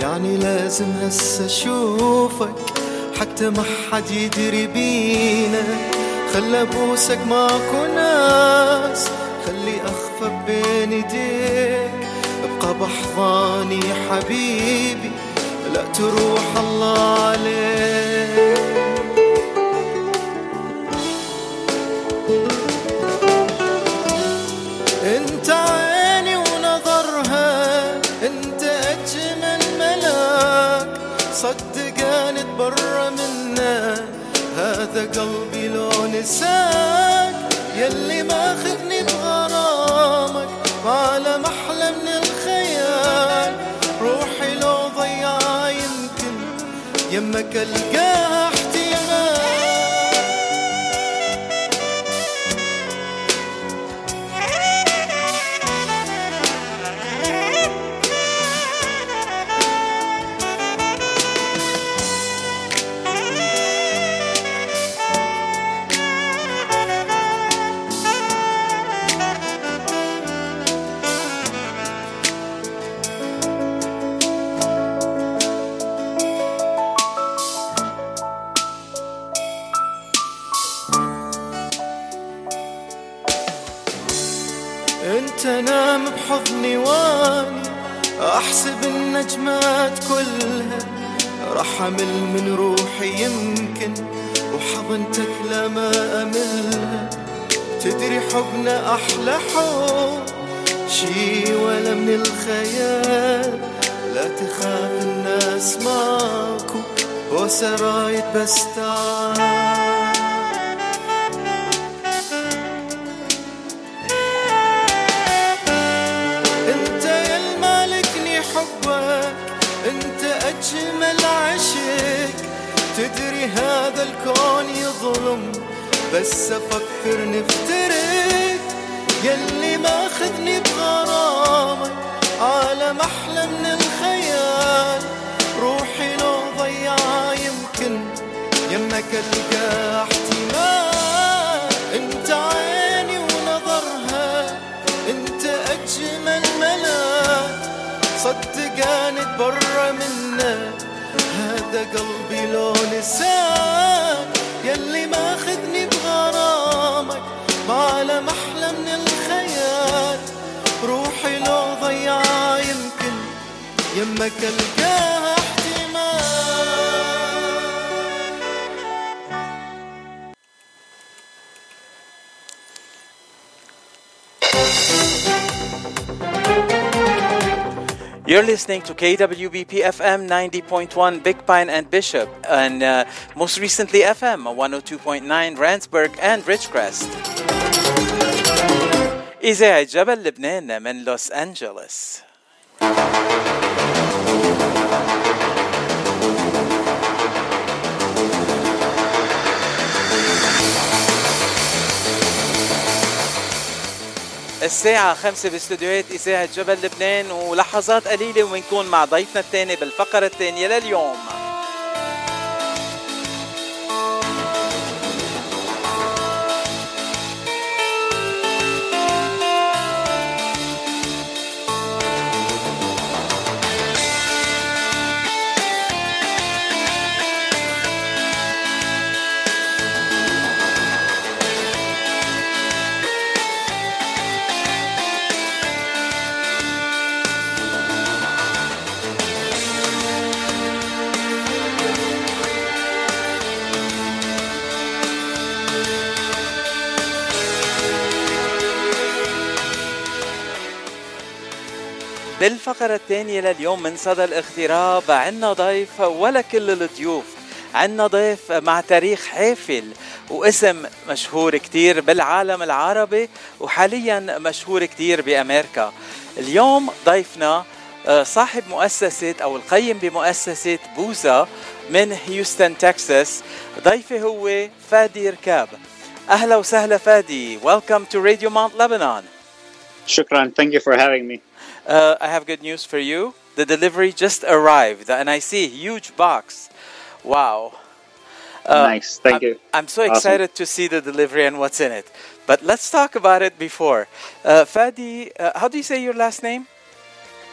Speaker 14: يعني لازم هسه أشوفك حتى ما حد يدري بينا. خلى بوسك معكو ناس خلي أخفى بين ايديك ابقى بحضاني حبيبي لا تروح الله عليك. صدقاني تبرى منا هذا قلبي لو نساك يلي ماخذني بغرامك. وعلى محلى من الخيال روحي لو ضيعها يمكن يمك القاها
Speaker 7: listening to KWBP FM 90.1 Big Pine and Bishop, and uh, most recently FM 102.9 Randsburg and Ridgecrest. إذاعة جبل لبنان من لوس أنجلوس. الساعة خمسة باستديوهات إذاعة جبل لبنان ولحظات قليلة وبنكون مع ضيفنا الثاني بالفقرة الثانية لليوم. بالفقرة الثانية لليوم من صدى الاغتراب عنا ضيف ولا كل الضيوف عنا ضيف مع تاريخ حافل واسم مشهور كتير بالعالم العربي وحاليا مشهور كتير بأمريكا اليوم ضيفنا آه، صاحب مؤسسة أو القيم بمؤسسة بوزا من هيوستن تكساس ضيفي هو فادي ركاب أهلا وسهلا فادي Welcome to Radio Mount Lebanon
Speaker 15: Shukran. Thank you for having me.
Speaker 7: Uh, I have good news for you. The delivery just arrived, and I see a huge box. Wow.
Speaker 15: nice. Thank
Speaker 7: I'm,
Speaker 15: you.
Speaker 7: I'm so
Speaker 15: Awesome.
Speaker 7: excited to see the delivery and what's in it. But let's talk about it before. Uh, Fadi, uh, how do you say your last name?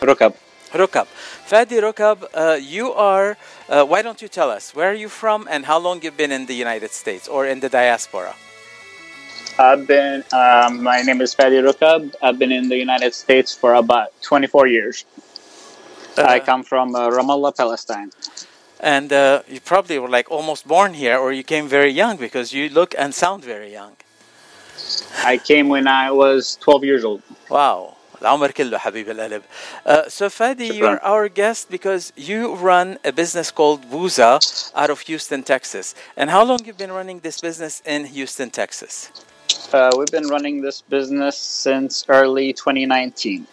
Speaker 15: Rukab.
Speaker 7: Rukab. Fadi Rukab, uh, you are, uh, why don't you tell us, where are you from and how long you've been in the United States or in the diaspora?
Speaker 15: I've been, um, my name is Fadi Rukab. I've been in the United States for about 24 years. Uh, I come from uh, Ramallah, Palestine.
Speaker 7: And uh, you probably were like almost born here, or you came very young because you look and sound very young.
Speaker 15: I came when I was 12 years old.
Speaker 7: Wow. العمر uh, so Fadi, you're our guest because you run a business called Booza out of Houston, Texas. And how long you've been running this business in Houston, Texas?
Speaker 15: Uh, we've been running this business since early 2019.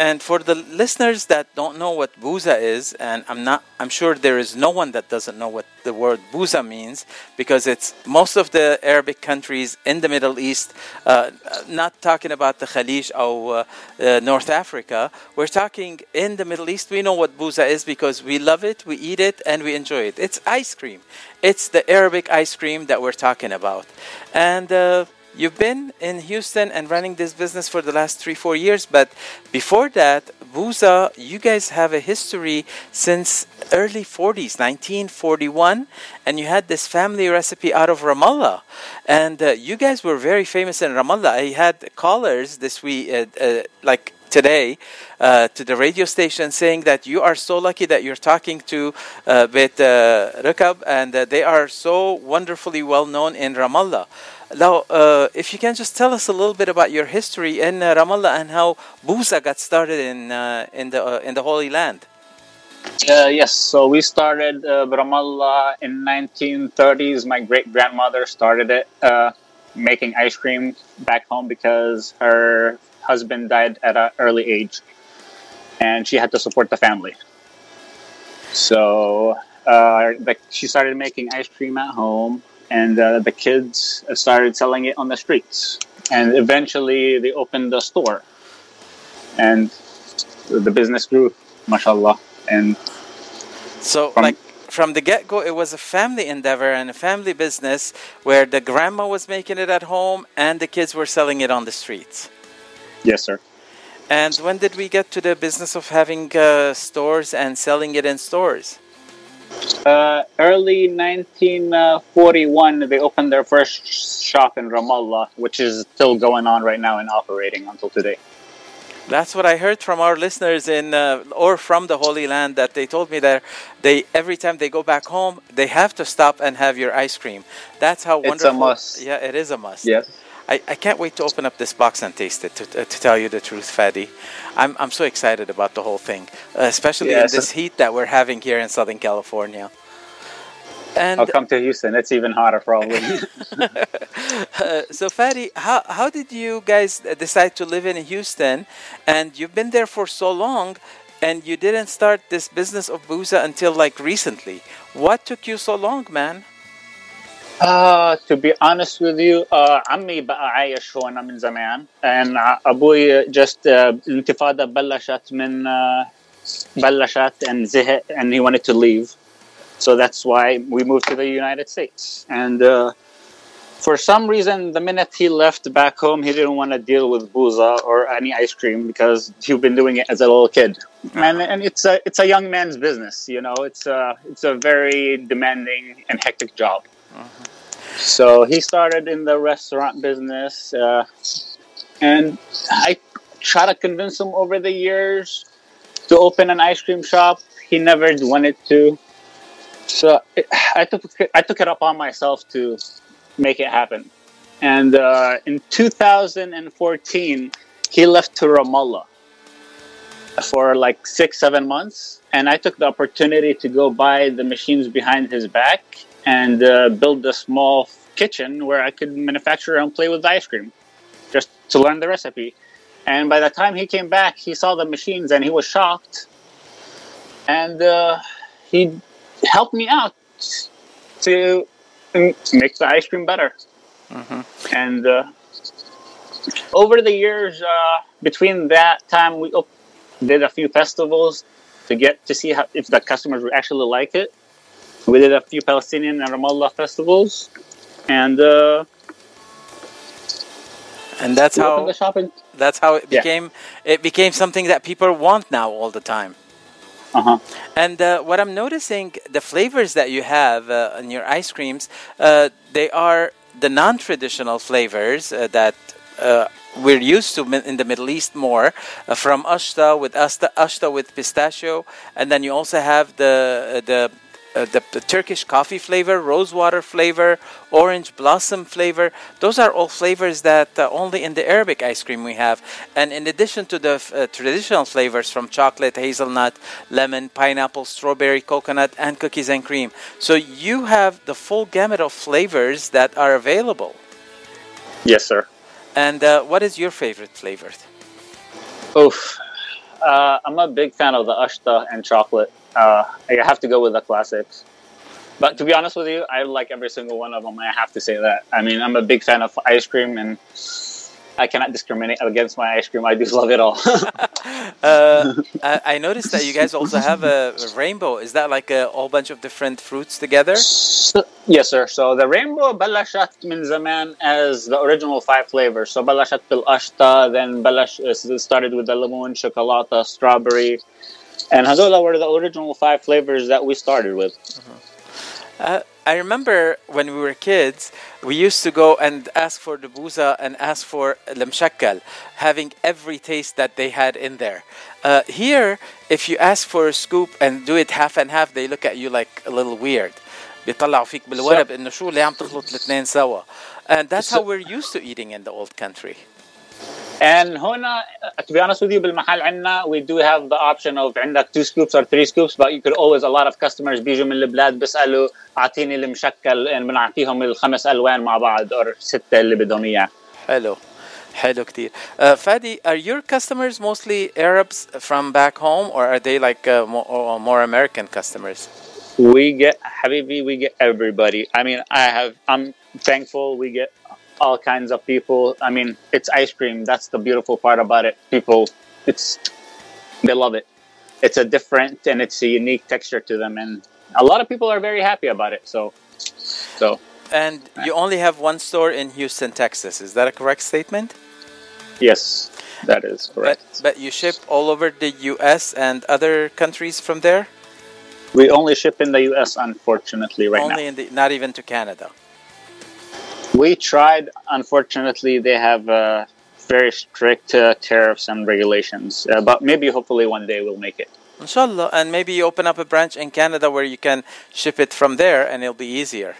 Speaker 7: And for the listeners that don't know what Buza is, and I'm not, I'm sure there is no one that doesn't know what the word Buza means because it's most of the Arabic countries in the Middle East. Uh, not talking about the Khalij or uh, uh, North Africa. We're talking in the Middle East. We know what Buza is because we love it, we eat it, and we enjoy it. It's ice cream. It's the Arabic ice cream that we're talking about. And uh, you've been in Houston and running this business for the last three, four years, but before that, Buza, you guys have a history since early 40s, 1941, and you had this family recipe out of Ramallah. And uh, you guys were very famous in Ramallah. I had callers this week, uh, uh, like today uh, to the radio station saying that you are so lucky that you're talking to uh, uh, Rukab and uh, they are so wonderfully well known in Ramallah. Now, uh, if you can just tell us a little bit about your history in uh, Ramallah and how Buza got started in uh, in the uh, in the Holy Land.
Speaker 15: Uh, yes, so we started uh, Ramallah in 1930s. My great grandmother started it, making ice cream back home because her husband died at an early age, and she had to support the family. So the, she started making ice cream at home, and uh, the kids started selling it on the streets. And eventually, they opened a store, and the business grew, mashallah. And
Speaker 7: So, like from the get go, it was a family endeavor and a family business where the grandma was making it at home and the kids were selling it on the streets.
Speaker 15: yes, sir.
Speaker 7: And when did we get to the business of having uh, stores and selling it in stores?
Speaker 15: Uh, early 1941, they opened their first shop in Ramallah, which is still going on right now and operating until today.
Speaker 7: That's what I heard from our listeners in uh, or from the Holy Land that they told me that they every time they go back home they have to stop and have your ice cream. That's how wonderful
Speaker 15: It's a must.
Speaker 7: Yeah, it is a must.
Speaker 15: Yes.
Speaker 7: I, I can't wait to open up this box and taste it. To, to, tell you the truth, Fadi, I'm I'm so excited about the whole thing, uh, especially
Speaker 15: Yes.
Speaker 7: in this heat that we're having here in Southern California. And
Speaker 15: I'll come to Houston. It's even hotter, probably.
Speaker 7: uh, so, Fadi, how, how did you guys decide to live in Houston? And you've been there for so long, and you didn't start this business of Booza until like recently. What took you so long, man?
Speaker 15: Uh, to be honest with you, uh, عمي بقى عايش هون من زمان and uh, ابوي just uh, الانتفاضة بلشت من uh, بلشت and زهق and he wanted to leave. So that's why we moved to the United States. And uh, for some reason, the minute he left back home, he didn't want to deal with booza or any ice cream because he'd been doing it as a little kid. And, and it's a it's a young man's business, you know. It's a it's a very demanding and hectic job. Uh-huh. So he started in the restaurant business, uh, and I try to convince him over the years to open an ice cream shop. He never wanted to. So it, I took I took it upon myself to make it happen. And uh, in 2014, he left to Ramallah for like six seven months, and I took the opportunity to go buy the machines behind his back and uh, build a small kitchen where I could manufacture and play with the ice cream, just to learn the recipe. And by the time he came back, he saw the machines and he was shocked. And uh, he helped me out to mm, make the ice cream better. And uh, over the years, uh, between that time, we op- did a few festivals to get to see how, if the customers would actually like it. We did a few Palestinian and Ramallah festivals, and uh,
Speaker 7: And that's how
Speaker 15: the shop in
Speaker 7: that's how it
Speaker 15: Yeah.
Speaker 7: became it became something that people want now all the time.
Speaker 15: Uh-huh.
Speaker 7: And uh, what I'm noticing, the flavors that you have uh, in your ice creams, uh, they are the non-traditional flavors uh, that uh, we're used to in the Middle East more, uh, from ashta with asta, ashta with pistachio, and then you also have the the. Uh, the, the Turkish coffee flavor, rosewater flavor, orange blossom flavor. Those are all flavors that uh, only in the Arabic ice cream we have. And in addition to the f- uh, traditional flavors from chocolate, hazelnut, lemon, pineapple, strawberry, coconut, and cookies and cream. So you have the full gamut of flavors that are available.
Speaker 15: yes, sir.
Speaker 7: And uh, what is your favorite flavor?
Speaker 15: Oof. Uh, I'm a big fan of the ashta and chocolate uh, I have to go with the classics. But to be honest with you, I like every single one of them. I have to say that. I mean, I'm a big fan of ice cream, and I cannot discriminate against my ice cream. I just love it all.
Speaker 7: uh, I noticed that you guys also have a rainbow. Is that like a whole bunch of different fruits together?
Speaker 15: Yes, sir. So the rainbow balashat min zaman as the original five flavors. So balashat bil ashta, then balash uh, started with the lemon, chocolate, strawberry and Hazola were the original five flavors that we started with. Uh-huh.
Speaker 7: Uh, I remember when we were kids, we used to go and ask for the buza and ask for lemshakkal, having every taste that they had in there. Uh, here, if you ask for a scoop and do it half and half, they look at you like a little weird. and that's how we're used to eating in the old country
Speaker 15: and hona, uh, to be honest with you بالمحل عندنا we do have the option of عندك two scoops or three scoops but you could always a lot of customers بيجوا من البلاد بيسألوا أعطيني المشكل and بنعطيهم الخمس ألوان مع بعض or ستة اللي بدهم إياه.
Speaker 7: حلو حلو كتير. Uh, Fadi, are your customers mostly Arabs from back home or are they like uh, more, more American customers?
Speaker 15: We get, Habibi, we get everybody. I mean, I have, I'm thankful we get all kinds of people. I mean, it's ice cream. That's the beautiful part about it. People, it's they love it. It's a different and it's a unique texture to them, and a lot of people are very happy about it. So, so
Speaker 7: And you only have one store in Houston, Texas. Is that a correct statement?
Speaker 15: yes, that is correct.
Speaker 7: But, but you ship all over the US and other countries from there?
Speaker 15: We only ship in the U.S. Unfortunately, right
Speaker 7: only
Speaker 15: now.
Speaker 7: in the not even to Canada.
Speaker 15: We tried. Unfortunately, they have uh, very strict uh, tariffs and regulations. Uh, but maybe, hopefully, one day we'll make it.
Speaker 7: Inshallah. And maybe you open up a branch in Canada where you can ship it from there and it'll be easier.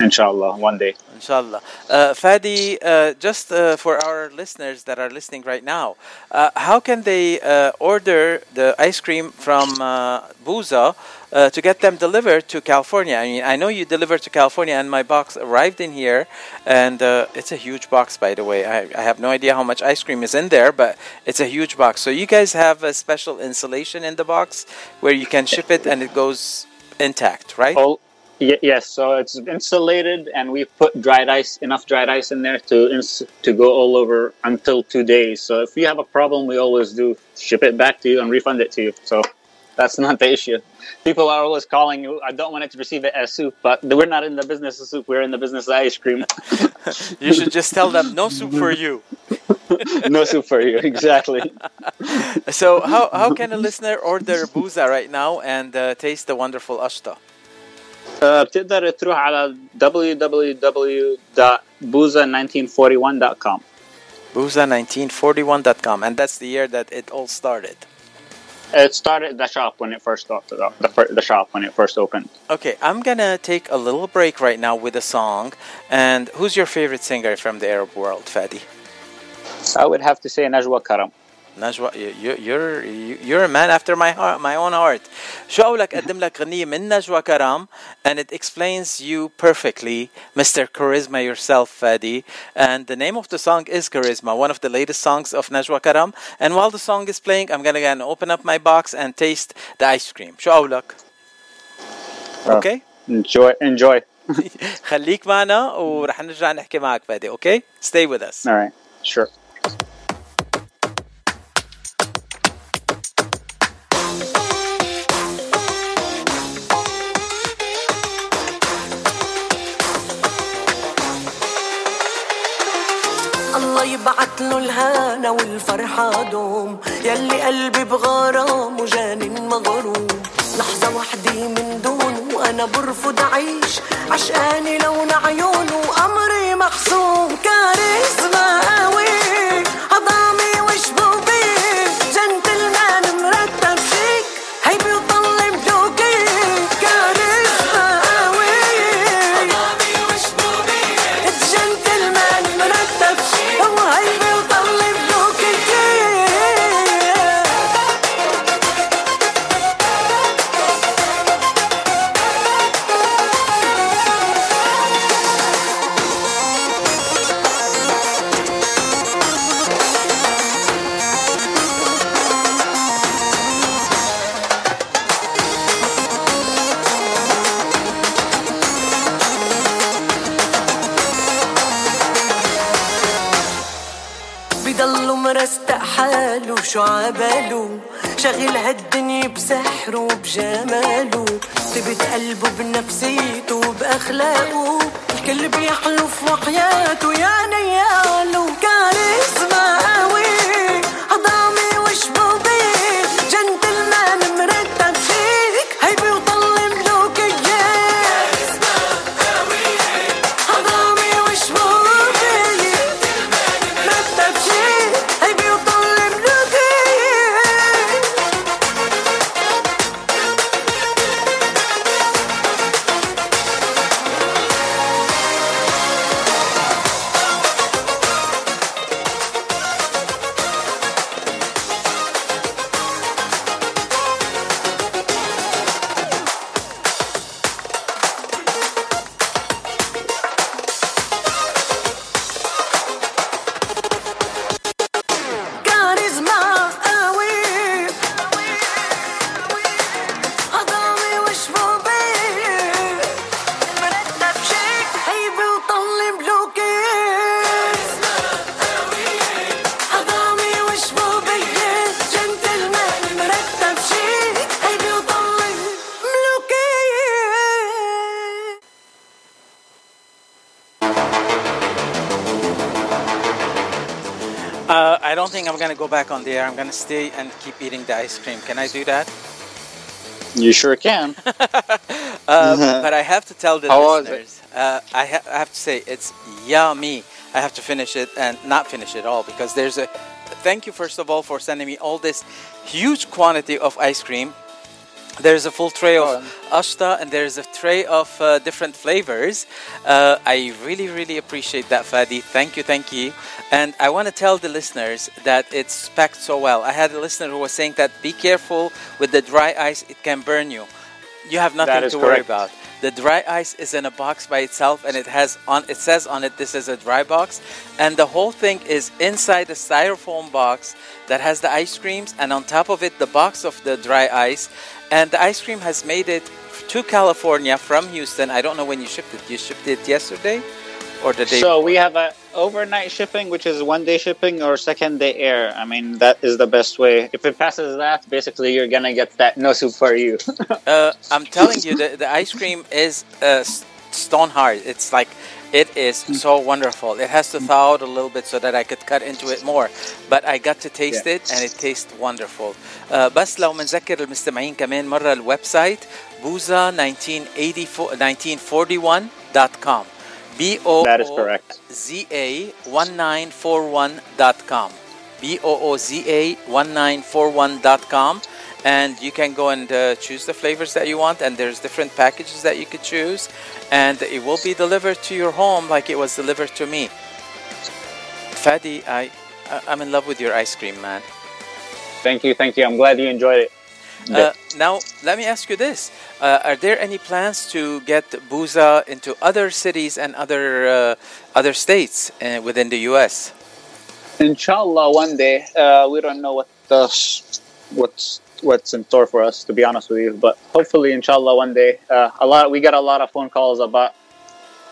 Speaker 15: Inshallah, one day.
Speaker 7: Inshallah. Uh, Fadi, uh, just uh, for our listeners that are listening right now, uh, how can they uh, order the ice cream from uh, Buza uh, to get them delivered to California? I mean, I know you delivered to California, and my box arrived in here, and uh, it's a huge box, by the way. I, I have no idea how much ice cream is in there, but it's a huge box. So you guys have a special insulation in the box where you can ship it and it goes intact, right?
Speaker 15: Y- yes. So it's insulated, and we put dried ice, enough dried ice in there to ins- to go all over until two days. So if you have a problem, we always do ship it back to you and refund it to you. So that's not the issue. People are always calling you. I don't want it to receive it as soup, but we're not in the business of soup. We're in the business of ice cream.
Speaker 7: You should just tell them no soup for you.
Speaker 15: no soup for you. Exactly.
Speaker 7: So how how can a listener order Buza right now and uh, taste the wonderful ashta?
Speaker 15: Uh, بتقدر تروح على www.buza1941.com
Speaker 7: buza1941.com and that's the year that it all started.
Speaker 15: It started the shop when it first the, the shop when it first opened.
Speaker 7: Okay i'm gonna take a little break right now with a song. And who's your favorite singer from the arab world fadi?
Speaker 15: I would have to say najwa karam.
Speaker 7: نجوى you're you're a man after my heart my own heart. شو قولك اقدم لك غنيه من نجوى كرام and it explains you perfectly Mr. Charisma yourself Fadi. And the name of the song is Charisma one of the latest songs of نجوى كرام and while the song is playing I'm gonna go and open up my box and taste the ice cream. شو قولك ah, okay?
Speaker 15: enjoy enjoy.
Speaker 7: خليك معنا ورح نرجع نحكي معك فادي اوكي stay with us.
Speaker 15: All right sure.
Speaker 16: الهنا والفرحة دوم. يلي قلبي بغرام وجانن مغروم. لحظة وحدة من دونه وأنا برفض أعيش. عشقاني لون عيونه أمري محسوم كاريزما قوي بسحره وبجماله ثبت قلبه بنفسيته وبأخلاقه. الكل بيحلف وحياته يا نياله. كاريزما.
Speaker 7: Go back on the air. I'm gonna stay and keep eating the ice cream. Can I do that?
Speaker 15: You sure can.
Speaker 7: Uh, but I have to tell the
Speaker 15: How
Speaker 7: listeners. Uh, I, ha- I have to say it's yummy. I have to finish it and not finish it all because there's a. Thank you first of all for sending me all this huge quantity of ice cream. There's a full tray of ashta and there's a tray of uh, different flavors. Uh, I really, really appreciate that, Fadi. Thank you, thank you. And I want to tell the listeners that it's packed so well. I had a listener who was saying that be careful with the dry ice, it can burn you. You have nothing to worry about. The dry ice is in a box by itself, and it has on. It says on it, "This is a dry box," and the whole thing is inside a styrofoam box that has the ice creams, and on top of it, the box of the dry ice. And the ice cream has made it to California from Houston. I don't know when you shipped it. You shipped it yesterday, or the day?
Speaker 15: So before? we have a overnight shipping, which is one day shipping or second day air. I mean, that is the best way. If it passes that, basically you're gonna get that no soup for you.
Speaker 7: uh, I'm telling you, the, the ice cream is uh, stone hard. It's like it is mm. so wonderful. It has to mm. thaw out a little bit so that I could cut into it more. But I got to taste
Speaker 15: yeah.
Speaker 7: it and it tastes wonderful. Uh, بس لو بنذكر المستمعين كمان مرة الويب سايت بوزا 1941.com B O
Speaker 15: That is correct.
Speaker 7: Z A 1941.com. B O O Z A 1941.com. And you can go and uh, choose the flavors that you want, and there's different packages that you could choose, and it will be delivered to your home like it was delivered to me. Fadi, I, I- I'm in love with your ice cream, man.
Speaker 15: thank you, thank you. I'm glad you enjoyed it.
Speaker 7: Uh, now, let me ask you this: uh, Are there any plans to get Booza into other cities and other uh, other states uh, within the U.S.?
Speaker 15: Inshallah, one day. Uh, we don't know what the, what's what's in store for us, to be honest with you. But hopefully, inshallah, one day. Uh, a lot. We get a lot of phone calls about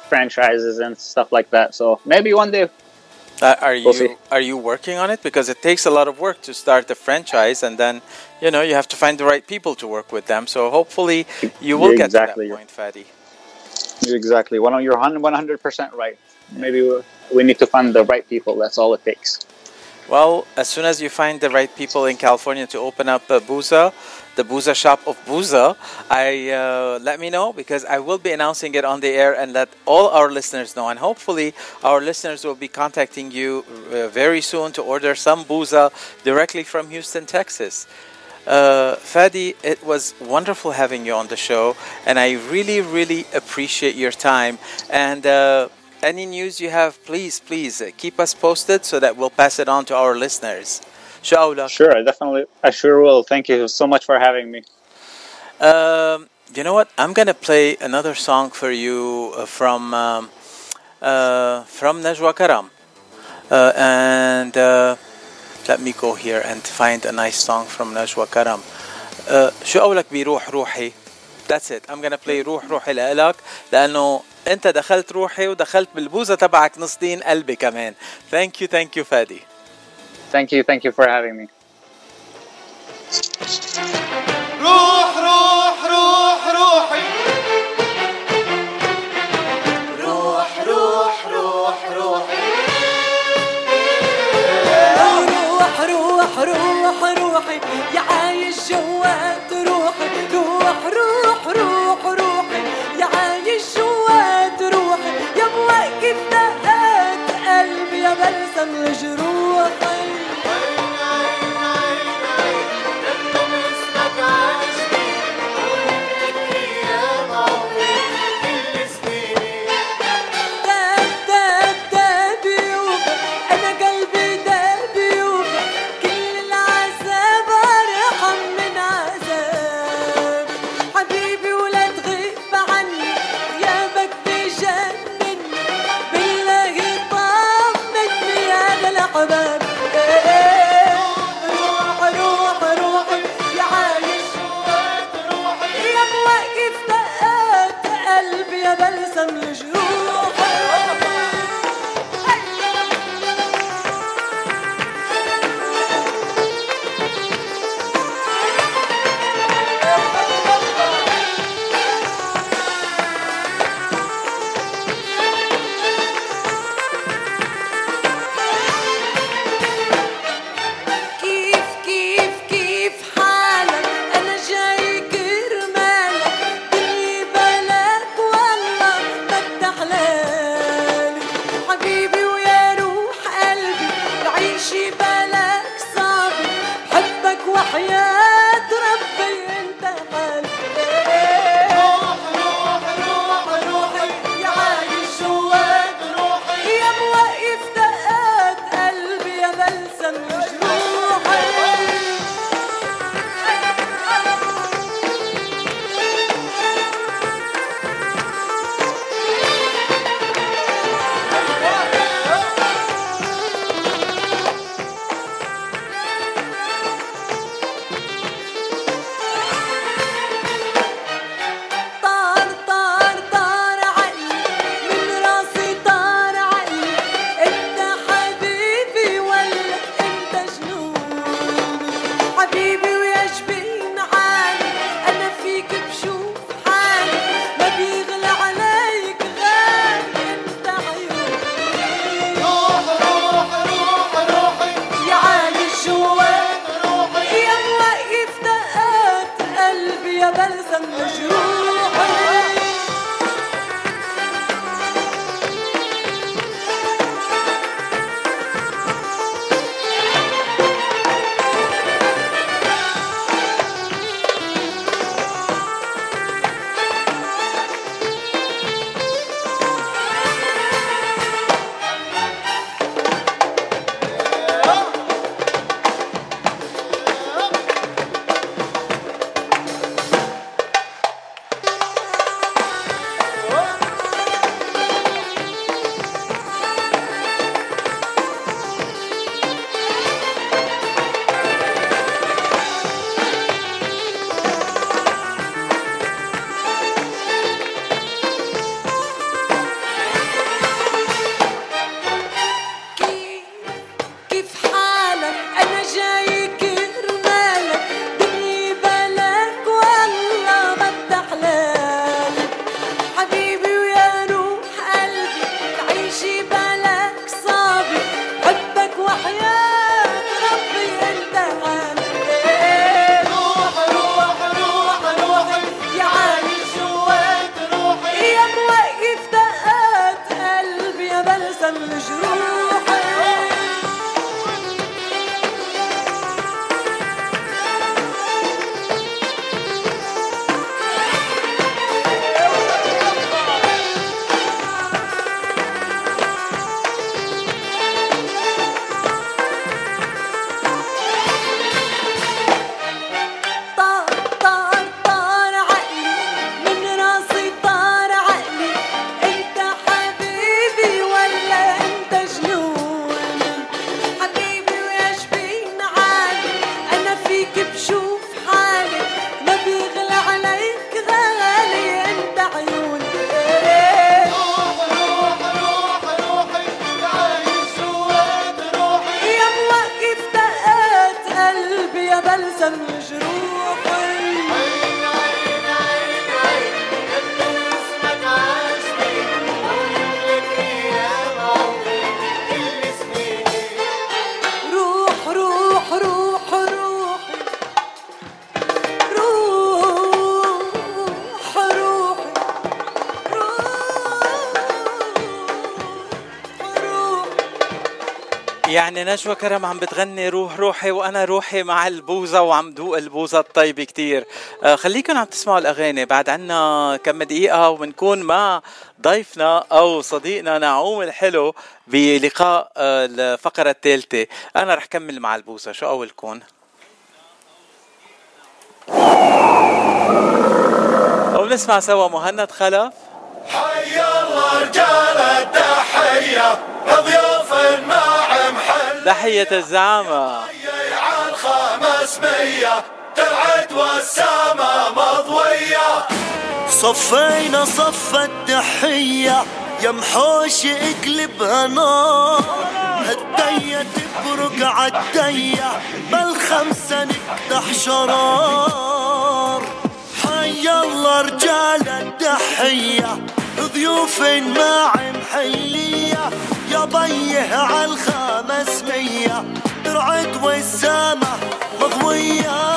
Speaker 15: franchises and stuff like that. So maybe one day.
Speaker 7: Uh, are you
Speaker 15: We'll see.
Speaker 7: are you working on it? Because it takes a lot of work to start the franchise, and then you know you have to find the right people to work with them. So hopefully, you will
Speaker 15: Exactly.
Speaker 7: get to that point.
Speaker 15: Exactly. One, you're one hundred percent right. Maybe we, we need to find the right people. That's all it takes.
Speaker 7: Well, as soon as you find the right people in California to open up a Booza, the Booza shop of Booza, I uh, let me know because I will be announcing it on the air and let all our listeners know. And hopefully, our listeners will be contacting you uh, very soon to order some Booza directly from Houston, Texas. Uh, Fadi, it was wonderful having you on the show, and I really, really appreciate your time. And uh, any news you have, please, please uh, keep us posted so that we'll pass it on to our listeners.
Speaker 15: Sure, I definitely, I sure will. Thank you so much for having me.
Speaker 7: Um, you know what? I'm gonna play another song for you uh, from um, uh, from Najwa Karam, uh, and uh, let me go here and find a nice song from Najwa Karam. Uh, شو قولك بروح روحي؟ That's it. I'm gonna play روح روحي لإلك لأنه انت دخلت روحي ودخلت بالبوزة تبعك نص دين قلبي كمان. thank you thank you فادي
Speaker 15: thank you thank you for having me
Speaker 17: روح روح روح.
Speaker 7: نجوى كرم عم بتغني روح روحي وأنا روحي مع البوزة وعم دوق البوزة الطيبة كتير. آه، خليكم عم تسمعوا الأغاني. بعد عنا كم دقيقة وبنكون مع ضيفنا أو صديقنا نعوم الحلو بلقاء آه، الفقرة الثالثة. أنا رح كمل مع البوزة. شو قولكم وبنسمع سوا مهند خلف
Speaker 18: حي الله رجال التحيه ضيوف المال
Speaker 7: تحية الزعامة.
Speaker 18: عن خمس مية والسما مضوية
Speaker 19: صفينا صف التحية يا محوش اقلبها نار هدية تبرق عدية بالخمسة نفتح شرار. حي الله رجال التحية ضيوف ما محلية
Speaker 18: قضيه على الخمس مية. رعد والسما مضوية.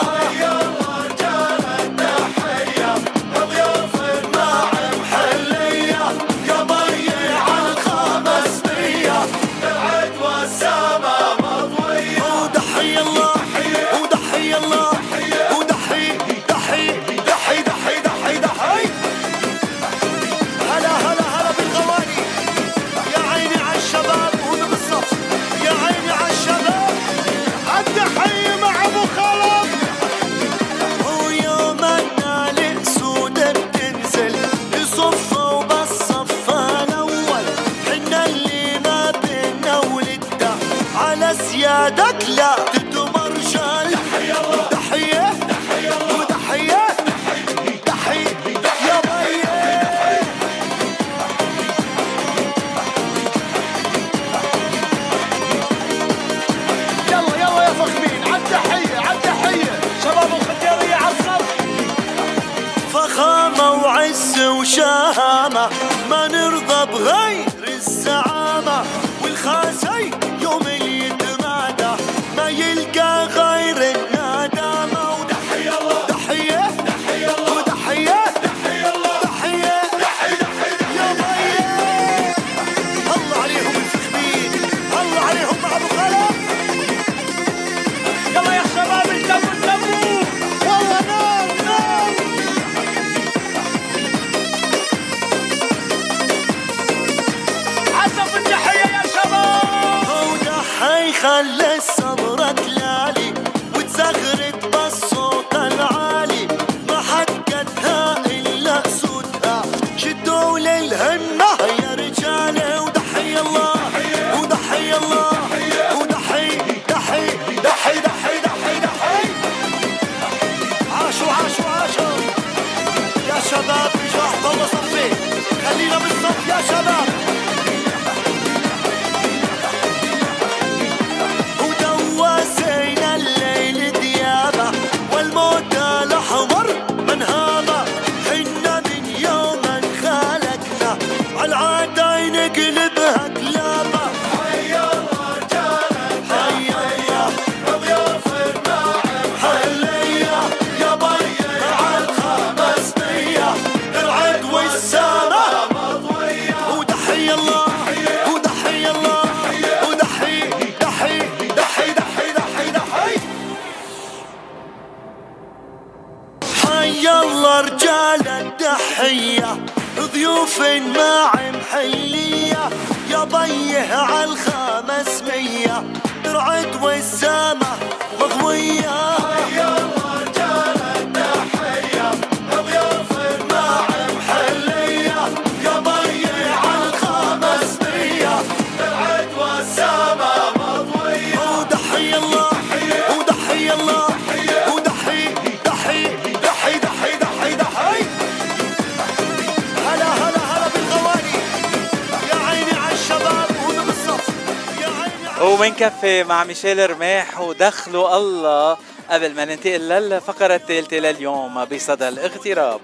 Speaker 19: مع
Speaker 7: ميشيل رماح ودخلوا الله قبل ما ننتقل للفقرة الثالثة لليوم بصدى الاغتراب.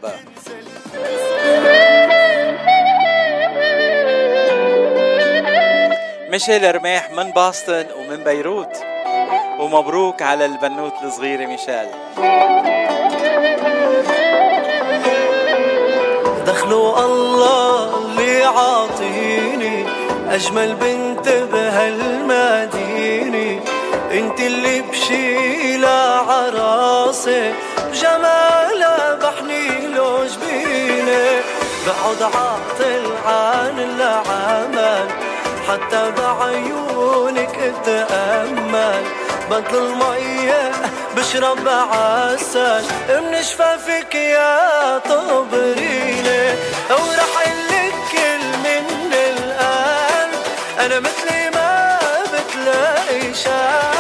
Speaker 7: ميشيل رماح من باستن ومن بيروت ومبروك على البنوت الصغيرة ميشيل.
Speaker 14: دخلوا الله اللي عاطي أجمل بنت بهالمدينة. انت اللي بشيلة عراسي بجمالها بحني له جبيني بقعد عاطل عن العمل حتى بعيونك اتأمل بدل المية بشرب عسل من شفافك يا طبريني pressure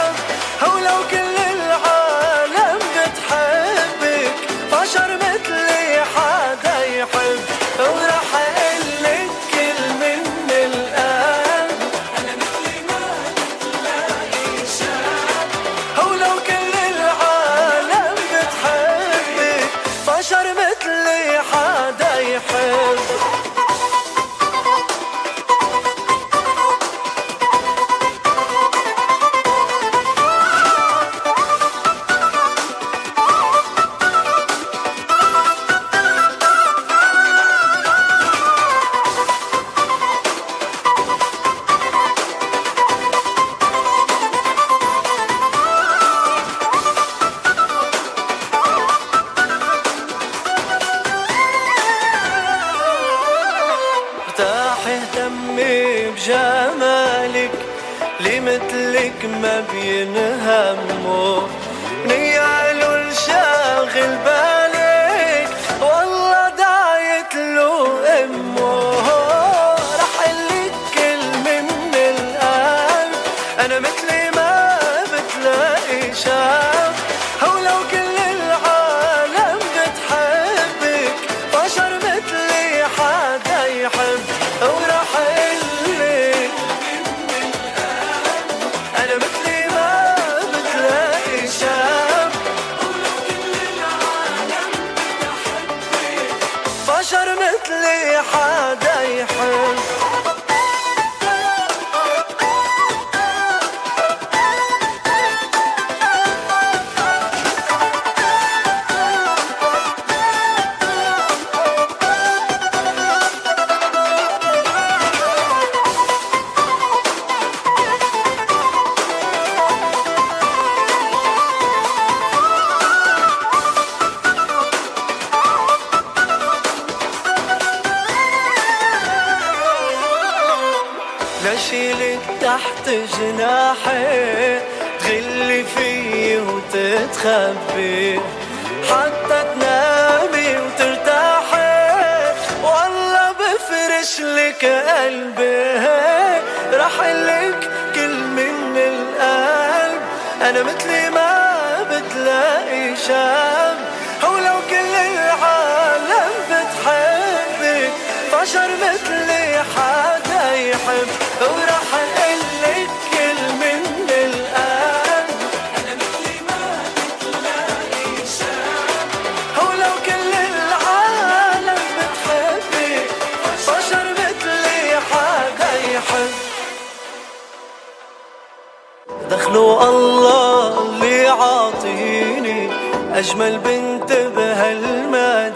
Speaker 14: دخلوا الله اللي عاطيني أجمل بنت بهالمدينة.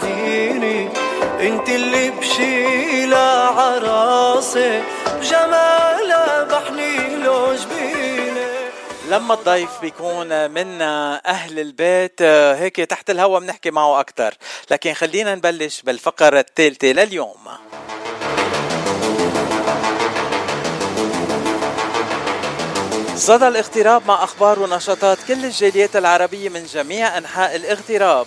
Speaker 14: انت اللي بشيلة عراسي بجمالها بحني له جبيني
Speaker 7: لما الضيف بيكون من أهل البيت هيك تحت الهوا بنحكي معه أكتر. لكن خلينا نبلش بالفقرة الثالثة لليوم. صدى الاغتراب مع أخبار ونشاطات كل الجاليات العربية من جميع أنحاء الاغتراب.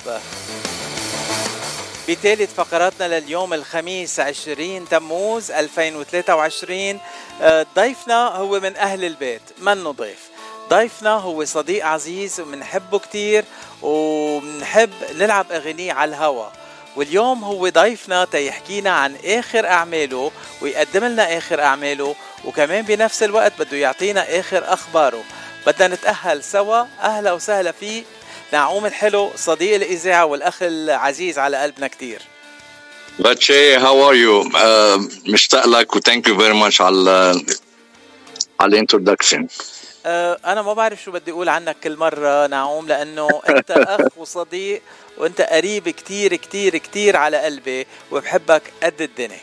Speaker 7: بثالث فقراتنا لليوم الخميس 20 تموز 2023 آه، ضيفنا هو من أهل البيت منه ضيف ضيفنا هو صديق عزيز وبنحبه كتير وبنحب نلعب أغانيه على الهوا. واليوم هو ضيفنا تيحكينا عن آخر أعماله ويقدم لنا آخر أعماله وكمان بنفس الوقت بده يعطينا آخر أخباره. بدنا نتأهل سوا. أهلا وسهلا فيه نعوم الحلو صديق الإذاعة والأخ العزيز على قلبنا كتير.
Speaker 20: فادي how are you مشتاق لك و thank you very much على على ال
Speaker 7: introduction أنا ما بعرف شو بدي أقول عنك كل مرة نعوم لأنه أنت أخ وصديق وأنت قريب كتير كتير كتير على قلبي وبحبك قد الدنيا.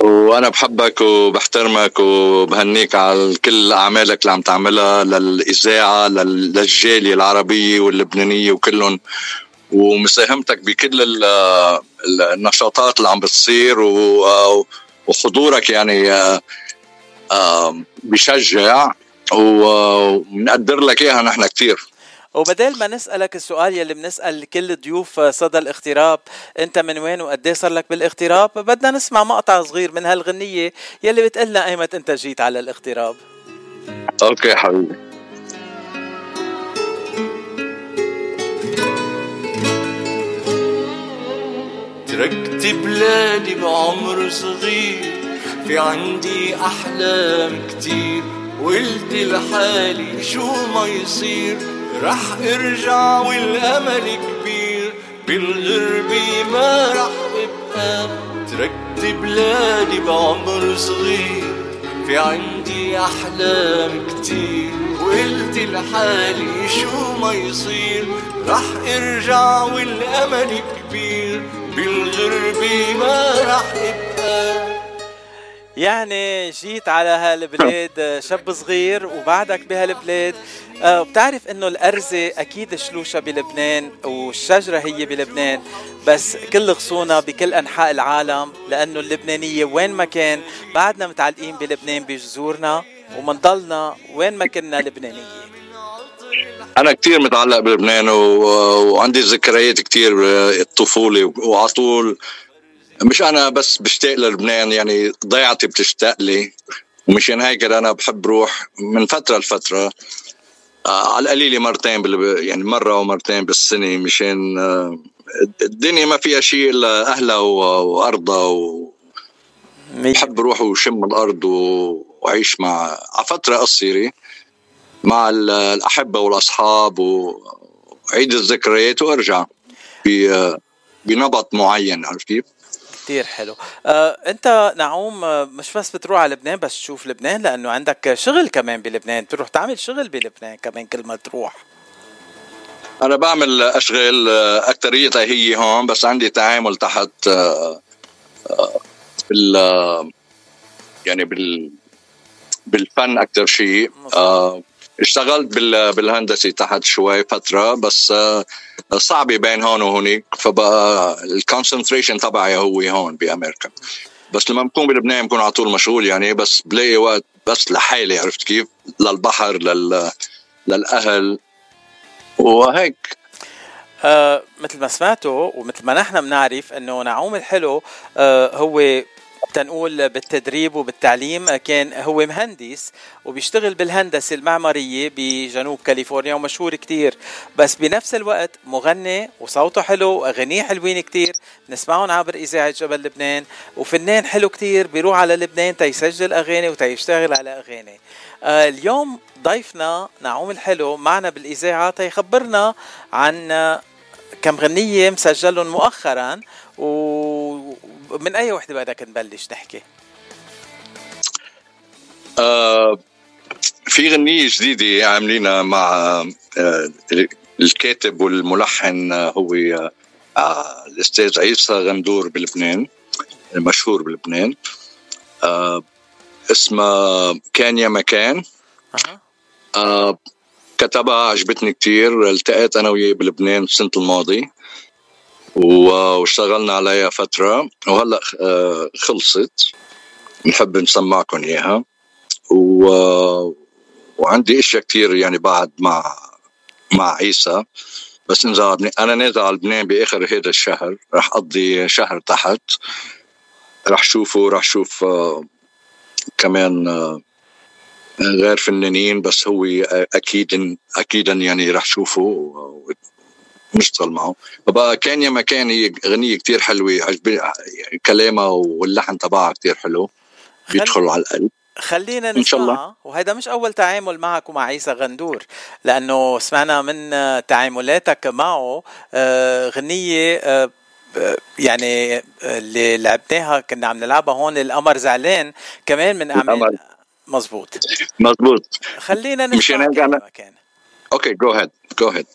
Speaker 20: وأنا بحبك وبحترمك وبهنيك على كل أعمالك اللي عم تعملها للإذاعة لل- للجالية العربية واللبنانية وكلهم. ومساهمتك بكل ال- ال- النشاطات اللي عم بتصير وحضورك يعني آه، آه، بشجع. وبنقدر لك إياها نحن كثير
Speaker 7: وبدل ما نسألك السؤال يلي بنسأل كل ضيوف صدى الاغتراب أنت من وين وقد إيه صار لك بالاغتراب؟ بدنا نسمع مقطع صغير من هالغنية يلي بتقلنا أيمت أنت جيت على الاغتراب.
Speaker 20: أوكي حبيبي.
Speaker 10: تركت بلادي بعمر صغير في عندي أحلام كتير. قلت لحالي شو ما يصير رح ارجع والأمل كبير. بالغربة ما رح أبقى تركت بلادي بعمر صغير. في عندي أحلام كتير. وقلت لحالي شو ما يصير رح ارجع والأمل كبير. بالغربة ما رح أبقى.
Speaker 7: يعني جيت على هالبلاد شاب صغير وبعدك بهالبلاد. آه، بتعرف إنه الأرزة أكيد شلوشة بلبنان والشجرة هي بلبنان بس كل غصونا بكل أنحاء العالم لأنه اللبنانية وين ما كان بعدنا متعلقين بلبنان بجذورنا ومنضلنا وين ما كنا لبنانية.
Speaker 20: أنا كثير متعلق بلبنان و... وعندي ذكريات كثير الطفولة وعلى طول مش أنا بس بشتاق للبنان يعني ضيعتي بتشتاق لي ومشان هيك أنا بحب روح من فترة لفترة آه، على القليلة مرتين بال... يعني مرة ومرتين بالسنة مشان آه، الدنيا ما فيها شيء إلا أهلها وأرضها و... بحب أروح وشم الأرض و... وأعيش مع على فترة قصيرة مع ال- الأحبة والأصحاب و- وأعيد الذكريات وأرجع ب... بنبط معين عرفت كيف؟
Speaker 7: كتير حلو. آه، انت نعوم آه، مش بس بتروح على لبنان بس تشوف لبنان لأنه عندك شغل كمان بلبنان. بتروح تعمل شغل بلبنان كمان كل ما تروح.
Speaker 20: أنا بعمل أشغال آه، اكثريتها هي هون بس عندي تعامل تحت آه، بال يعني بال بالفن أكثر شيء. اشتغلت بال بالهندسة تحت شوي فترة بس آه، صعبة بين هون وهونيك فبقى ال concentration تبعي هو هون بأمريكا بس لما بكون بلبنان بكون على طول مشغول يعني بس بلاقي وقت بس لحالي عرفت كيف؟ للبحر لل للأهل وهيك
Speaker 7: آه مثل ما سمعتوا ومثل ما نحن بنعرف إنه نعوم الحلو آه هو تنقول بالتدريب وبالتعليم كان هو مهندس وبيشتغل بالهندسة المعمارية بجنوب كاليفورنيا ومشهور كتير. بس بنفس الوقت مغني وصوته حلو وأغانيه حلوين كتير. نسمعهم عبر إذاعة جبل لبنان. وفنان حلو كتير بيروح على لبنان تيسجل أغاني وتيشتغل على أغاني. آه اليوم ضيفنا نعوم الحلو معنا بالإذاعة تيخبرنا عن كم غنية مسجلهم مؤخرا ومن أي وحدة بدك نبلش نحكي
Speaker 20: آه في غنية جديدة عاملينها مع آه الكاتب والملحن هو آه الأستاذ عيسى غندور بلبنان مشهور بلبنان. آه اسمها كان يا مكان. آه كتبها عجبتني كتير. التقيت أنا وياه بلبنان السنة الماضي و- واشتغلنا عليها فترة وهلأ آه خلصت. نحب نسمعكم إياها. و... وعندي إشياء كثير يعني بعد مع مع عيسى. بس نزل على أنا نازل على لبنان بآخر هذا الشهر. رح أقضي شهر تحت. رح شوفه رح شوف آه، كمان آه، غير فنانين بس هو أكيد اكيدا يعني رح شوفه ونشتغل معه. فبقى كان يا مكان هي اغنيه كثير حلوة عجبني كلامها واللحن تبعها كثير حلو. بيدخلوا على القلب
Speaker 7: خلينا
Speaker 20: إن شاء الله.
Speaker 7: وهذا مش أول تعامل معك ومع عيسى غندور لأنه سمعنا من آه، تعاملاتك معه آه، غنية آه، ب- يعني آه، اللي لعبناها كنا عم نلعبها هون القمر زعلان كمان من. أعمال مزبوط
Speaker 20: مزبوط
Speaker 7: خلينا
Speaker 20: مشان
Speaker 7: نسمع
Speaker 20: هيك أنا okay
Speaker 7: go ahead go ahead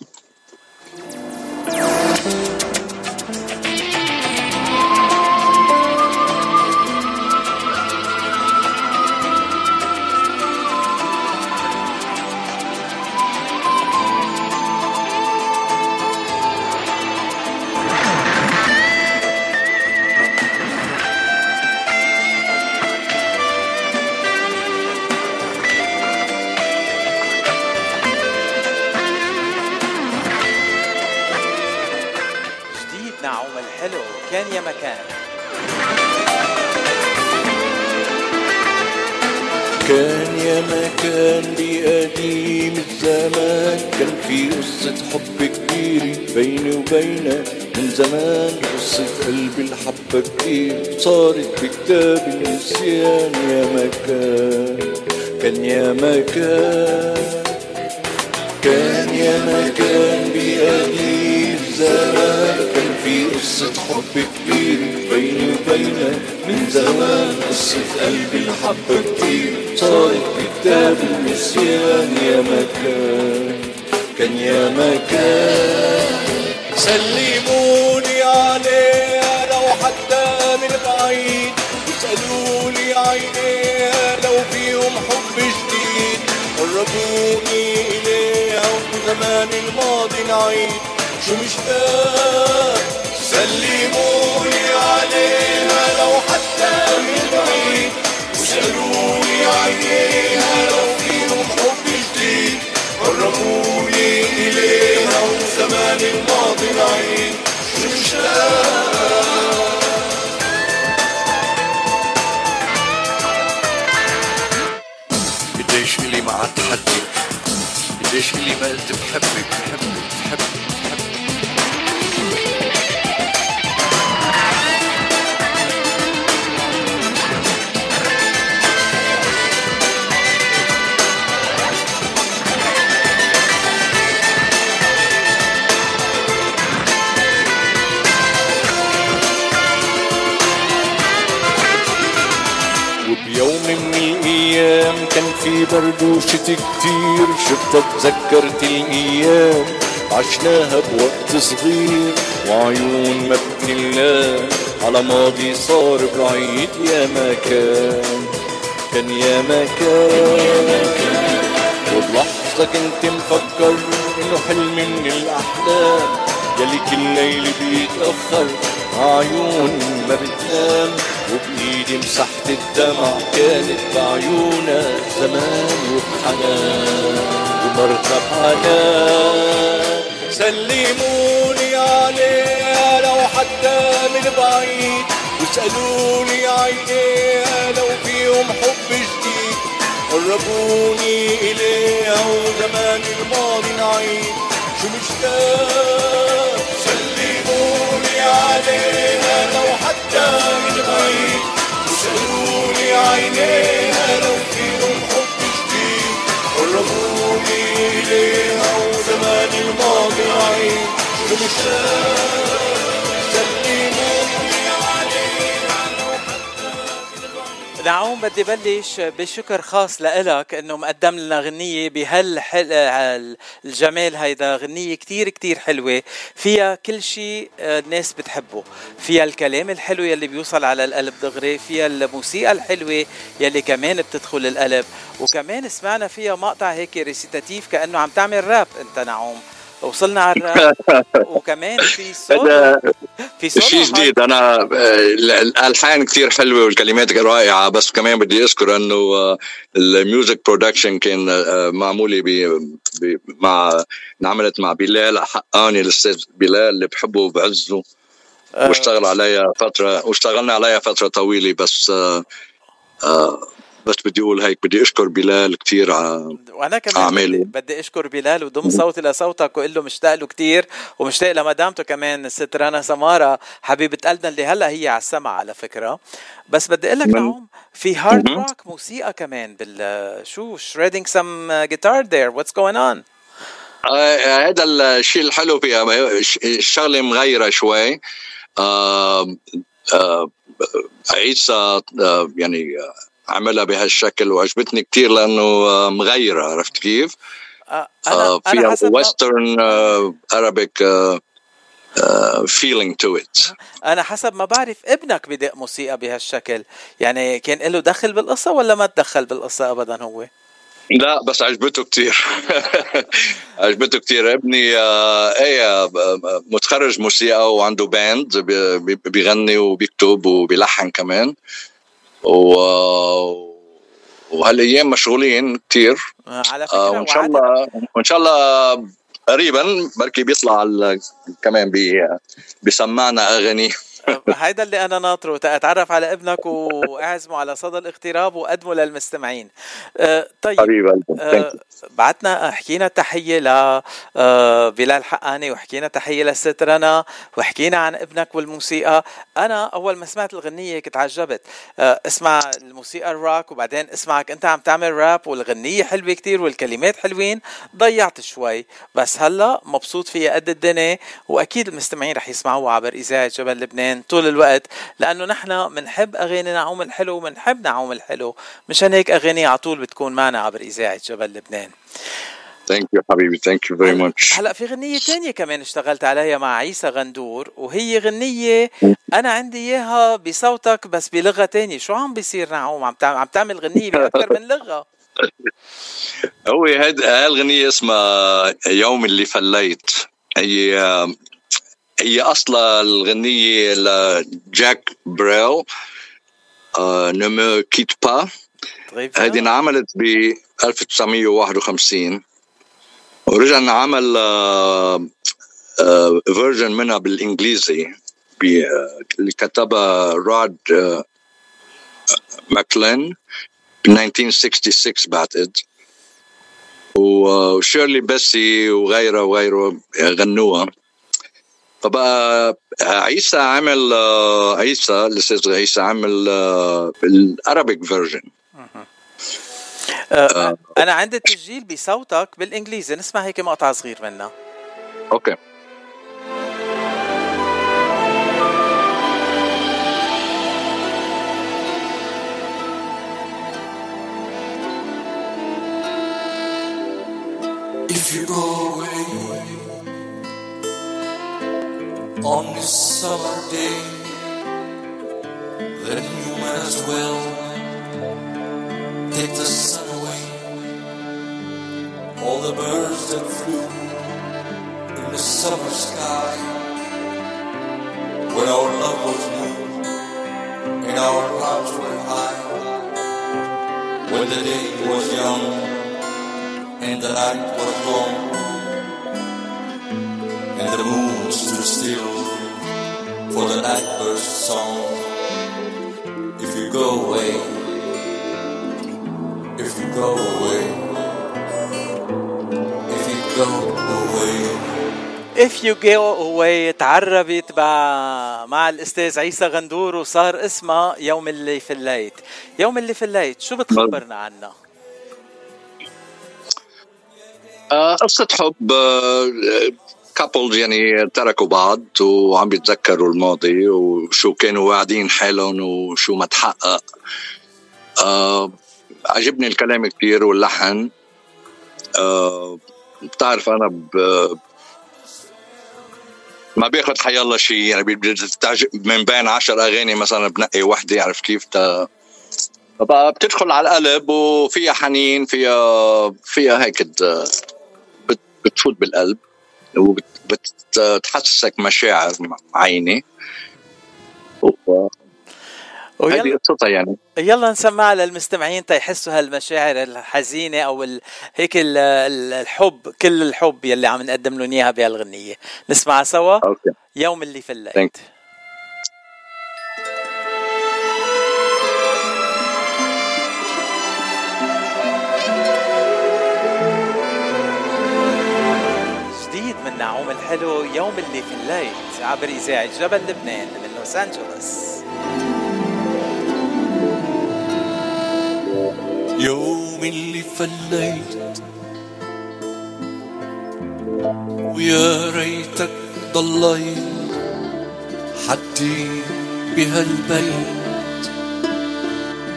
Speaker 7: يا مكان.
Speaker 10: كان يا مكان بقديم الزمان كان في قصة حب كبيرة بيني وبينك من زمان قصة قلبي الحبة كتير صارت بكتاب النسيان يا مكان. كان يا مكان كان يا مكان بقديم زمان كان في قصة حب كبير بيني وبينك من زمان قصة قلبي الحب كتير. صارت بكتاب النسيان يا مكان كان يا مكان. سلموني عليها لو حتى من بعيد. واسألوا لي عينيها لو فيهم حب جديد. قربوني إليها وزمان الماضي نعيد شو مشتاق سلموني عليها لو حتى من بعيد. واسألوني عينيها لو فيهم حب جديد قربوني إليها وزمان الماضي نعيد شو مشتاق قديش إلي مع تحدي قديش إلي ما قلت بحبك بحبك بحبك. كان في برد وشت كتير شفتها تذكرت الأيام عشناها بوقت صغير. وعيون ما بتنلام على ماضي صار بعيد يا مكان كان. يا مكان وبلحظة كنت مفكر إنه حلم من الأحلام. يلي كل ليل بيتأخر عيون ما بتنام. وبإيدي مسحت الدمع كانت بعيونها زمان وبحنان ومرتب حنان سلموني عليها لو حتى من بعيد. واسألوني عينيها لو فيهم حب جديد. قربوني إليها وزمان الماضي نعيد. شو مشتاق؟ سلموني عليها لو حتى من وسألوني عينيها لو فيهم جديد قربوني إليها وزمان الماضي نعيد شو
Speaker 7: نعوم بدي بلش بشكر خاص لإلك إنه مقدم لنا غنية بهالحل الجمال. هيدا غنية كتير كتير حلوة فيها كل شيء الناس بتحبه. فيها الكلام الحلو يلي بيوصل على القلب دغري فيها الموسيقى الحلوة يلي كمان بتدخل القلب. وكمان سمعنا فيها مقطع هيك recitative كأنه عم تعمل راب. أنت نعوم وصلنا على الراب وكمان في سولو
Speaker 20: هذا
Speaker 7: في سولو
Speaker 20: شيء جديد. أنا آه، الألحان كثير حلوة والكلمات رائعة بس كمان بدي أذكر إنه آه، ال music production كان آه، معمولة مع انعملت مع بلال حقاني الأستاذ بلال اللي بحبه وبعزه. واشتغل عليها فتره واشتغلنا عليها فترة طويلة بس آه، بس بدي أقول هيك بدي أشكر بلال كثير على
Speaker 7: وأنا كمان. بدي, أشكر بلال وضم صوتي لصوتك واقول له مشتاق له كثير ومشتاق لمدامته كمان الست رنا سمارة حبيبة قلبنا اللي هلأ هي على السمع على فكرة. بس بدي أقول لك نعوم في
Speaker 20: hard.
Speaker 7: rock موسيقى كمان بال شو some guitar there. What's going on?
Speaker 20: آه، هذا الشيء الحلو فيها الشغلة مغيرة شوي. آه، آه، عيسى يعني عملها بهالشكل وعجبتني كثير لأنه آه، مغيرة عرفت كيف؟
Speaker 7: أنا
Speaker 20: آه،
Speaker 7: أنا
Speaker 20: فيها western Arabic feeling to it
Speaker 7: أنا حسب ما بعرف ابنك بدق موسيقى بهالشكل. يعني كان له دخل بالقصة ولا ما تدخل بالقصة ابدا هو؟
Speaker 20: لا بس عجبته كثير عجبته كثير ابني آه، إيه آه، متخرج موسيقى وعنده band بي- بي- بيغني وبيكتب وبيلحن كمان. و وهالأيام مشغولين كثير
Speaker 7: على
Speaker 20: آه، وإن شاء الله وإن شاء الله قريبا بركي بيطلع كمان بي بيسمعنا اغاني
Speaker 7: هيدا اللي أنا ناطره. أتعرف على ابنك وأعزمه على صدى الاغتراب وقدمه للمستمعين. أه، طيب. أه، بعتنا حكينا تحيه ل أه، بلال حقاني وحكينا تحيه للست رنا وحكينا عن ابنك والموسيقى. أنا أول ما سمعت الغنية كنت عجبت. أه، اسمع الموسيقى الروك وبعدين اسمعك أنت عم تعمل راب والغنية حلوة كتير والكلمات حلوين. ضيعت شوي. بس هلأ مبسوط فيها قد الدنيا وأكيد المستمعين رح يسمعوها عبر إذاعة جبل لبنان. طول الوقت لأنه نحن بنحب أغاني نعوم الحلو وبنحب نعوم الحلو. مشان هيك أغاني على طول بتكون معنا عبر إذاعة جبل لبنان.
Speaker 20: thank you حبيبي thank you very much
Speaker 7: هلا في غنية تانية كمان اشتغلت عليها مع عيسى غندور وهي غنية أنا عندي إياها بصوتك بس بلغة تانية. شو عم بيصير نعوم؟ عم تعمل عم تعمل غنية بأكثر من لغة.
Speaker 20: هو هاد هالغنية اسمها يوم اللي فليت. هي هي أصلا الغنية لجاك بريل آه Ne me quitte pas هذه انعملت ب 1951 ورجع انعمل version منها بالإنجليزي آه، اللي كتبها رود آه، ماكيون ب 1966 بعتقد. وشيرلي بيسي وغيره وغيره غنوها. فبقى عيسى عمل آه، عيسى الأستاذ عيسى عمل آه، ال Arabic version
Speaker 7: أه أنا عندي تسجيل بصوتك بالإنجليزي. نسمع هيك مقطع صغير منها
Speaker 20: okay.
Speaker 16: If you go on this summer day, then you might as well take the sun away. All the birds that flew in the summer sky when our love was new and our clouds were high, when the day was young and the night was long, and the moon stood still for the nightbird's song. If you go away, if you go away, if you go away.
Speaker 7: If you go away تعربت مع مع الاستاذ عيسى غندور وصار اسمها يوم اللي في الليت يوم اللي فليت شو بتخبرنا عنها
Speaker 20: آه، قصة حب couples يعني تركوا بعض وعم بيتذكروا الماضي وشو كانوا واعدين حالهم وشو ما تحقق. آه، عجبني الكلام كتير واللحن. آه، بتعرف أنا ب... ما باخذ حيالله شيء يعني من بين عشر أغاني مثلا بنقي وحدة عرفت كيف؟ تا بتدخل على القلب وفيها حنين فيها فيها هيك بت- بتفوت بالقلب. وبتحسسك مشاعر معينه هذه قصتها يعني.
Speaker 7: يلا نسمعها للمستمعين تيحسوا هالمشاعر الحزينة أو ال... هيك ال... ال- الحب كل الحب يلي عم نقدم لهم إياها بهالغنية. نسمعها سوا؟
Speaker 20: أوكي.
Speaker 7: يوم اللي في الحلو يوم اللي في الليل عبر إذاعة جبل لبنان من لوس أنجلوس.
Speaker 10: يوم اللي فليت ويا ريتك ضليت حدي بهالبيت.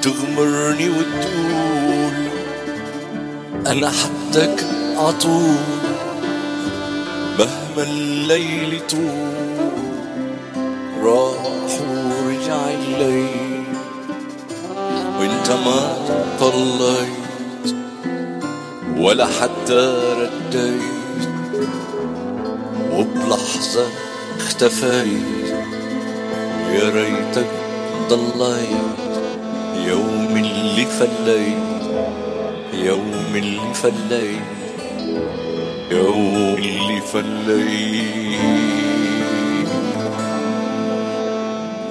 Speaker 10: تغمرني وتقول أنا حدك عطول مهما الليل طول راح ورجع الليل. وانت ما طليت ولا حتى رديت وبلحظة اختفيت. يا ريتك ضليت يوم اللي فليت يوم اللي فليت. يوم اللي فليت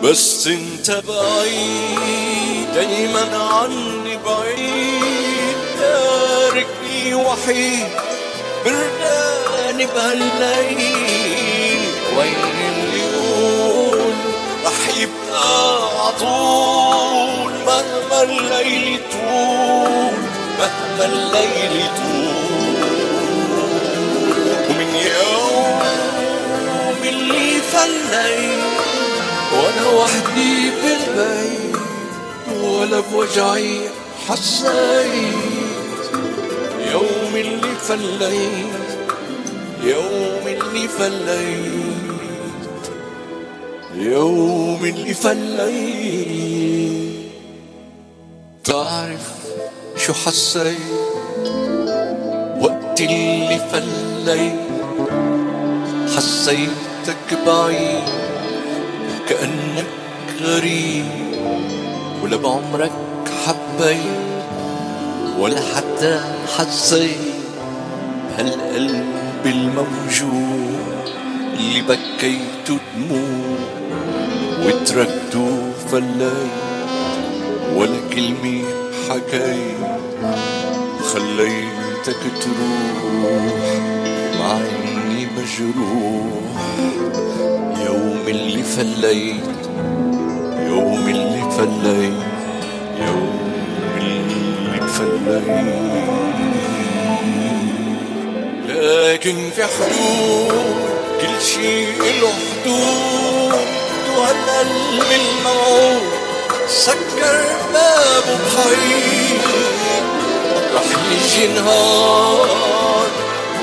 Speaker 10: بس انت بعيد دايما عني بعيد. تاركني وحيد برداني بهالليل. وين اللي يقول رح يبقى عطول مهما الليل طول مهما الليل طول اللي فليت وأنا وحدي بالبيت ولا بوجعي حسيت. يوم اللي فليت يوم اللي فليت يوم اللي فليت. تعرف شو حسيت؟ وقت اللي فليت حسيتك بعيد كأنك غريب ولا بعمرك حبيت ولا حتى حسيت بهالقلب الموجوع اللي بكيته دموع وتركته فليت ولا كلمة حكيت خليتك تروح. مع اني مجروح يوم اللي فليت يوم اللي فليت يوم اللي فليت لكن في حدود كل شيء له حدود. وهالقلب الموعود سكر بابه بحيط رح يجي نهار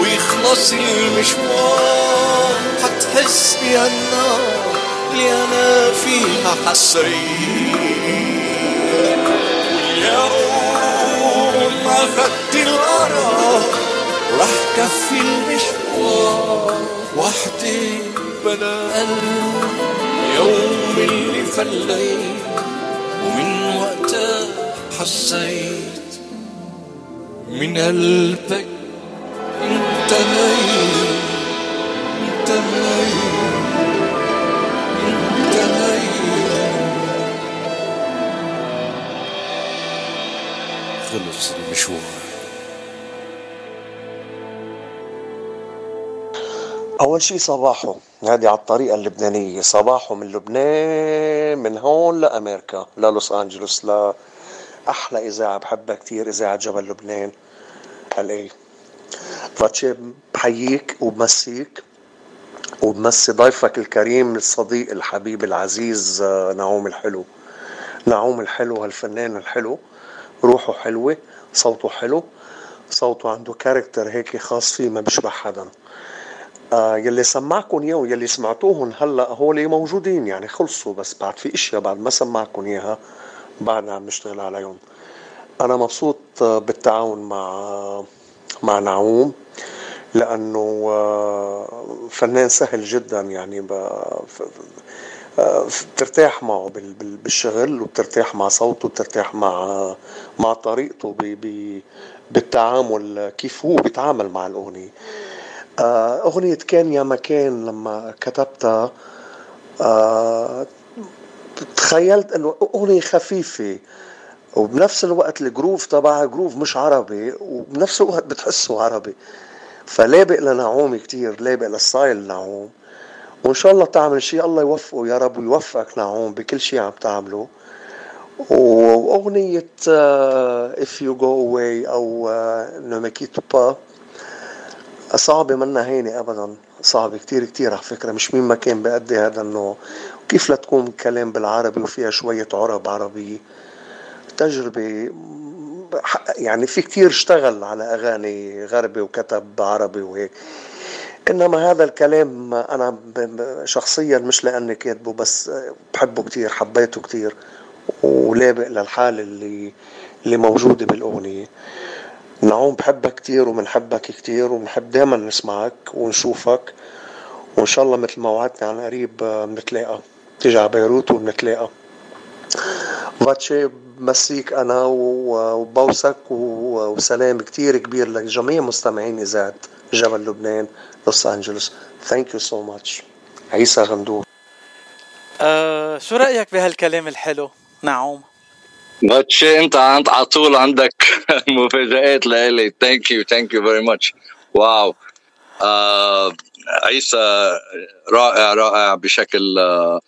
Speaker 10: ويخلص المشوار. حتحس بهالنار اللي أنا فيها حسيت اليوم ما اخدت القرار رح كفي المشوار. وحدي بلا قلب يوم اللي فليت. ومن وقتها حسيت من قلبك خلص المشوار
Speaker 21: أول شي صباحه هذه على الطريقة اللبنانية. صباحه من لبنان من هون لأمريكا للوس أنجلوس لا أحلى إذاعة بحبها كتير إذاعة جبل لبنان قال فاتشي بحييك وبمسيك وبمسي ضيفك الكريم الصديق الحبيب العزيز آه، نعوم الحلو. نعوم الحلو هالفنان الحلو. روحه حلوة صوته حلو. صوته عنده كاركتر هيك خاص فيه ما بيشبه حدا. آه يلي سمعكم إياه ويلي سمعتوهم هلأ هول موجودين يعني خلصوا بس بعد في إشياء بعد ما سمعكم إياها بعدنا عم نشتغل عليهم. أنا مبسوط آه، بالتعاون مع آه، مع نعوم. لأنه آه، فنان سهل جدا يعني ب- ف- آه، بترتاح معه بال- بال- بالشغل وبترتاح مع صوته بترتاح مع مع طريقته بالتعامل كيف هو بيتعامل مع الأغنية. آه، أغنية كان يا مكان لما كتبتها آه، تخيلت إنه أغنية خفيفة وبنفس الوقت ال groove تبعها groove مش عربي وبنفس الوقت بتحسه عربي. فلابق لنعوم كتير؟ لابق لل style نعوم؟ وإن شاء الله تعمل شيء الله يوفقه يا رب ويوفقك نعوم بكل شيء عم تعمله. uh, If You Go Away أو Me Quitte Pas صعبة منا هينة ابدا صعبة كتير كتير على فكرة مش مين ما كان بأدي هذا النوع. كيف لا تكون كلام بالعربي وفيها شوية عرب عربية تجربة يعني في كتير اشتغل على أغاني غربي وكتب عربي وهيك. إنما هذا الكلام أنا شخصيا مش لأني كاتبه بس بحبه كتير حبيته كتير ولابق للحالة اللي اللي موجودة بالأغنية. نعوم بحبك كتير وبنحبك كتير وبنحب دايما نسمعك ونشوفك وإن شاء الله مثل ما وعدتني عن قريب بنتلاقى. تيجي على بيروت وبنتلاقى. فاتشي بمسيك أنا وبوسك وسلام كتير كبير لجميع مستمعين إذاعة جبل لبنان لوس أنجلوس. thank you so much عيسى غندور.
Speaker 7: آه شو رأيك بهالكلام الحلو؟ نعوم.
Speaker 20: فاتشي أنت انت على طول عندك مفاجآت لإلي. thank you thank you very much wow آه عيسى رائع رائع بشكل آه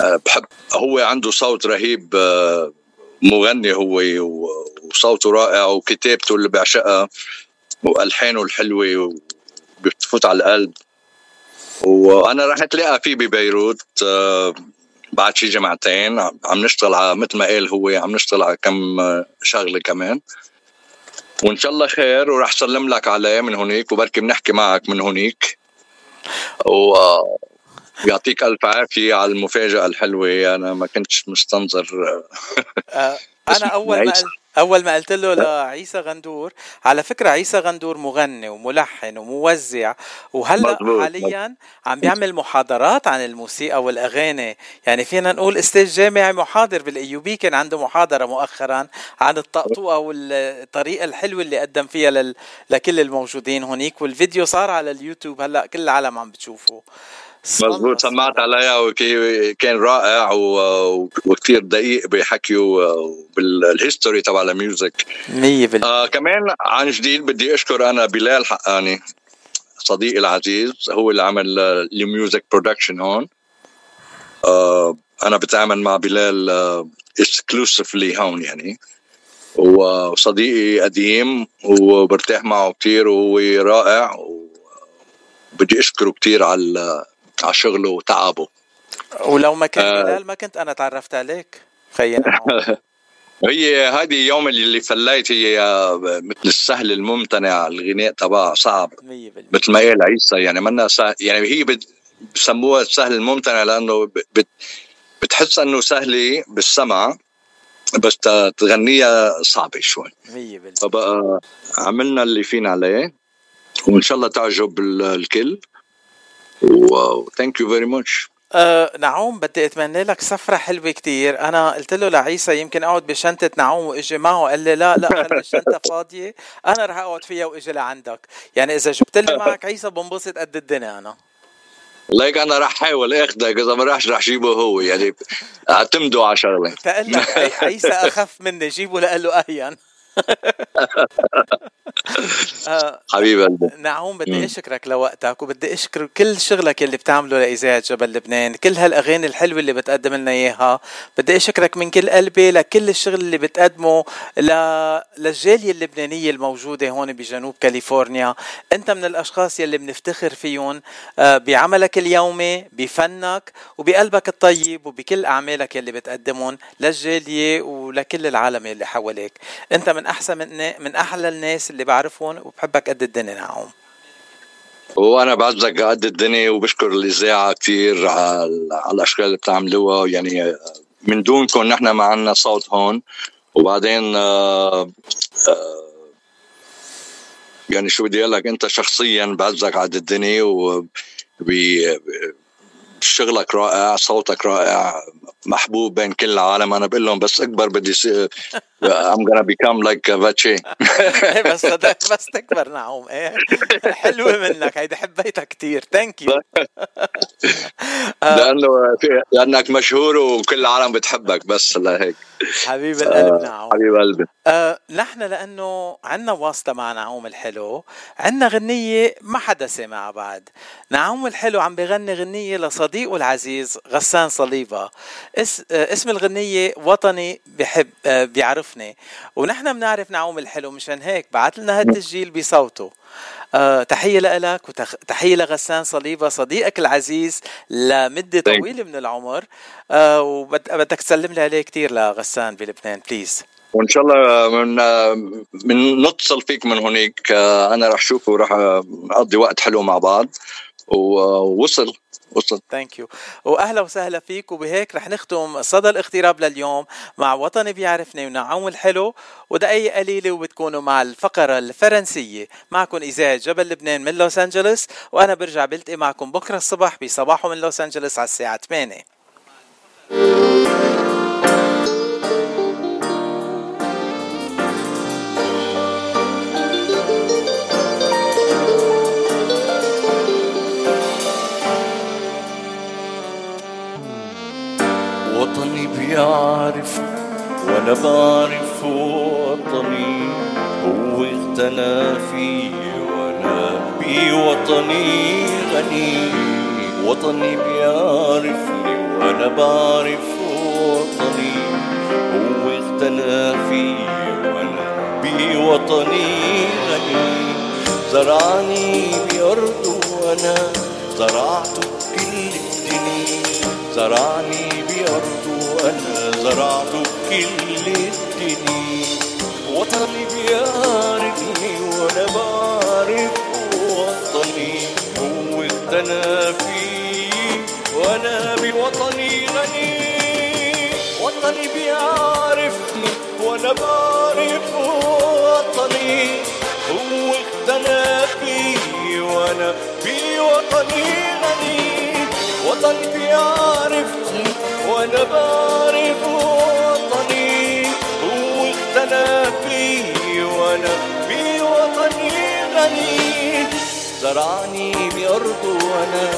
Speaker 20: بحب هو عنده صوت رهيب آه مغني هو وصوته رائع وكتابته اللي بعشقها وألحانه الحلوة بتفوت على القلب. وأنا رحت لاقى فيه ببيروت آه بعد شي جمعتين. عم نشتغل على مثل ما قال هو عم نشتغل على كم شغلة كمان. وإن شاء الله خير وراح سلم لك عليه من هونيك وبركي بنحكي معك من هونيك. و يعطيك ألف عافية على المفاجأة الحلوة. أنا ما كنتش مستنظر.
Speaker 7: أنا أول ما أول ما قلت له لعيسى غندور على فكرة عيسى غندور مغني وملحن وموزع وهلأ حاليا عم بيعمل محاضرات عن الموسيقى والأغاني. يعني فينا نقول أستاذ جامعي محاضر بالإيوبي كان عنده محاضرة مؤخرا عن الطقطقة والطريقة الحلوة اللي قدم فيها لل... لكل الموجودين هونيك والفيديو صار على اليوتيوب. هلأ كل العالم عم بتشوفه.
Speaker 20: مزبوط سمعت عليها وكان رائع وكثير دقيق بحكيه بال history تبع ال music.
Speaker 7: 100%
Speaker 20: آه كمان عن جديد بدي أشكر أنا بلال حقاني صديقي العزيز هو اللي عمل ال music production هون. آه أنا بتعامل مع بلال exclusively هون يعني. وصديقي قديم وبرتاح معه كثير وهو رائع وبدي أشكره كثير على على شغله وتعبه.
Speaker 7: ولو ما كان آه. بلال ما كنت أنا تعرفت عليك. خينا
Speaker 20: هي هذه يوم اللي فليت هي مثل السهل الممتنع الغناء تبعها صعب. مثل ما قال عيسى يعني منا سهل يعني هي بسموها السهل الممتنع لأنه بت بتحس إنه سهلة بالسمع بس تغنيها صعبة شوي.
Speaker 7: 100%
Speaker 20: فبقى عملنا اللي فينا عليه وإن شاء الله تعجب الكل. و thank you very much
Speaker 7: أه نعوم بدي أتمنى لك سفرة حلوة كتير. أنا قلت له لعيسى يمكن أقعد بشنطة نعوم وإجي معه قال لي لا لا خلي الشنطة فاضية أنا رح أقعد فيها وإجي لعندك. يعني إذا جبت لي معك عيسى بنبسط قد الدنيا أنا.
Speaker 20: ليك أنا رح احاول اخذك إذا ما رحش رح جيبه هو يعني اعتمدوا على شغلة.
Speaker 7: تقول لك عيسى أخف مني جيبه لقله اهين
Speaker 20: حبيب قلبي.
Speaker 7: نعوم بدي أشكرك لوقتك وبدي أشكر كل شغلك اللي بتعمله لاذاعه جبل لبنان كل هالأغاني الحلوة اللي بتقدم لنا إياها. بدي أشكرك من كل قلبي لكل الشغل اللي بتقدمه ل... للجالية اللبنانية الموجودة هون بجنوب كاليفورنيا. أنت من الأشخاص يلي بنفتخر فيهم بعملك اليومي بفنك وبقلبك الطيب وبكل أعمالك يلي بتقدمهم للجالية ولكل العالم يلي حواليك. أنت من أحسن من, من أحلى الناس اللي بعرفهم وبحبك قد الدنيا نعوم
Speaker 20: وأنا بعزك قد الدنيا وبشكر الاذاعه كثير على, الاشغال اللي بتعملوها. يعني من دونكم نحن ما عندنا صوت هون. وبعدين آآ آآ يعني شو بدي أقول لك أنت شخصيا بعزك قد الدنيا و شغلك رائع صوتك رائع محبوب بين كل العالم. أنا بقول لهم بس أكبر بدي سي... I'm gonna become like فاتشي
Speaker 7: بس بس تكبر نعوم. إيه؟ حلوة منك. هيدي حبيتها كثير thank you
Speaker 20: لأنه في لأنك مشهور وكل العالم بتحبك. بس لهيك
Speaker 7: حبيب القلب نعوم.
Speaker 20: حبيب قلبي.
Speaker 7: آه نحن لأنه عنا واسطة مع نعوم الحلو. عنا غنية ما حدا سمعها بعد. نعوم الحلو عم بغني غنية لصديقه العزيز غسان آه اسم الغنية وطني بحب آه بيعرفني. ونحن بنعرف نعوم الحلو. مشان هيك بعت لنا هالتسجيل بصوته. آه تحية لك وتحية لغسان صليبة صديقك العزيز لمدة طويلة من العمر. آه وبدك تسلم لي عليه كثير لغسان بلبنان بليز
Speaker 20: وإن شاء الله من من نتصل فيك من هناك أنا راح اشوفه وراح نقضي وقت حلو مع بعض. ووصل وصل
Speaker 7: ثانك يو واهلا وسهلا فيك. وبهيك رح نختم صدى الاغتراب لليوم مع وطني بيعرفني ونعوم الحلو ودقايق قليلة وبتكونوا مع الفقرة الفرنسية. معكم اذاعه جبل لبنان من لوس أنجلوس وأنا برجع بلتقي معكم بكرة الصبح بصباحه من لوس أنجلوس على الساعة 8
Speaker 10: بيعرف وأنا بعرف وطني هو اغتنى في وأنا بوطني غني. وطني بيعرفني وأنا بعرف وطني هو اغتنى في وأنا بوطني غني. زرعني بأرضه وأنا زرعته كل الدنيا زرعني بأرضه وأنا زرعت كل الدنيا. وطني بيعرفني وأنا بعرف وطني هو اغتنى فيه وأنا بوطني غني وطني بيعرفني وأنا بعرف وطني هو اغتنى فيه وأنا بوطني غني. وطني بيعرفني وأنا بعرف وطني هو فيه وأنا بوطني غني. زرعني بأرضه وأنا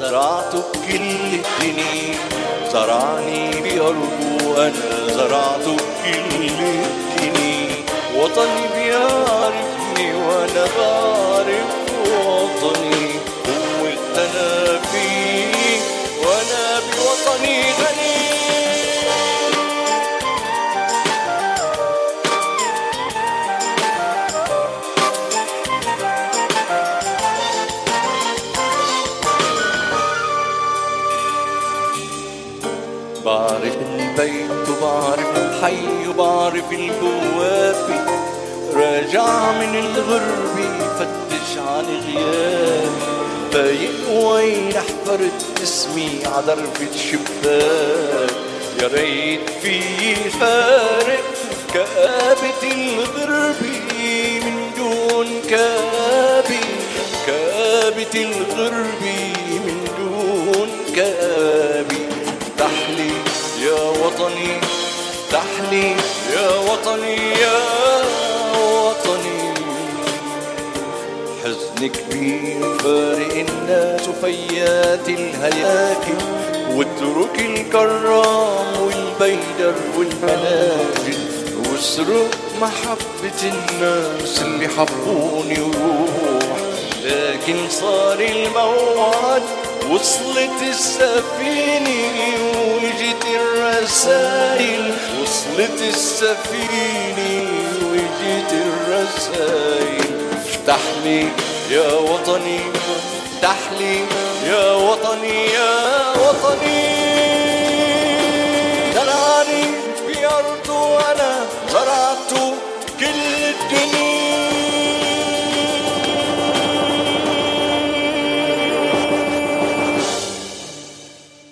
Speaker 10: زرعته بكل الدنيا زرعني بأرضه وأنا زرعته بكل الدنيا وطني بيعرفني وأنا بعرف وطني. هو اغتنى فيه الحي وبعرف البوابة راجع من الغربة فتش عن غيابي. فايق وين حفرت اسمي عدرفة شباك يا ريت في فارق كآبة الغربة من دون كآبة كآبة الغربة من دون كآبة تحلي يا وطني. تحلي يا وطني يا وطني. حزن كبير فارق الناس وفيات الهياكل واترك الكرام والبيدر والمناجل واسرق محبة الناس اللي حبوني وروح. لكن صار الموعد وصلت السفينة وجت الرسائل. وصلت السفينة وجت الرسائل. افتح لي يا وطني افتح لي يا وطني يا وطني. زرعني بأرضه أنا زرعت كل الدنيا.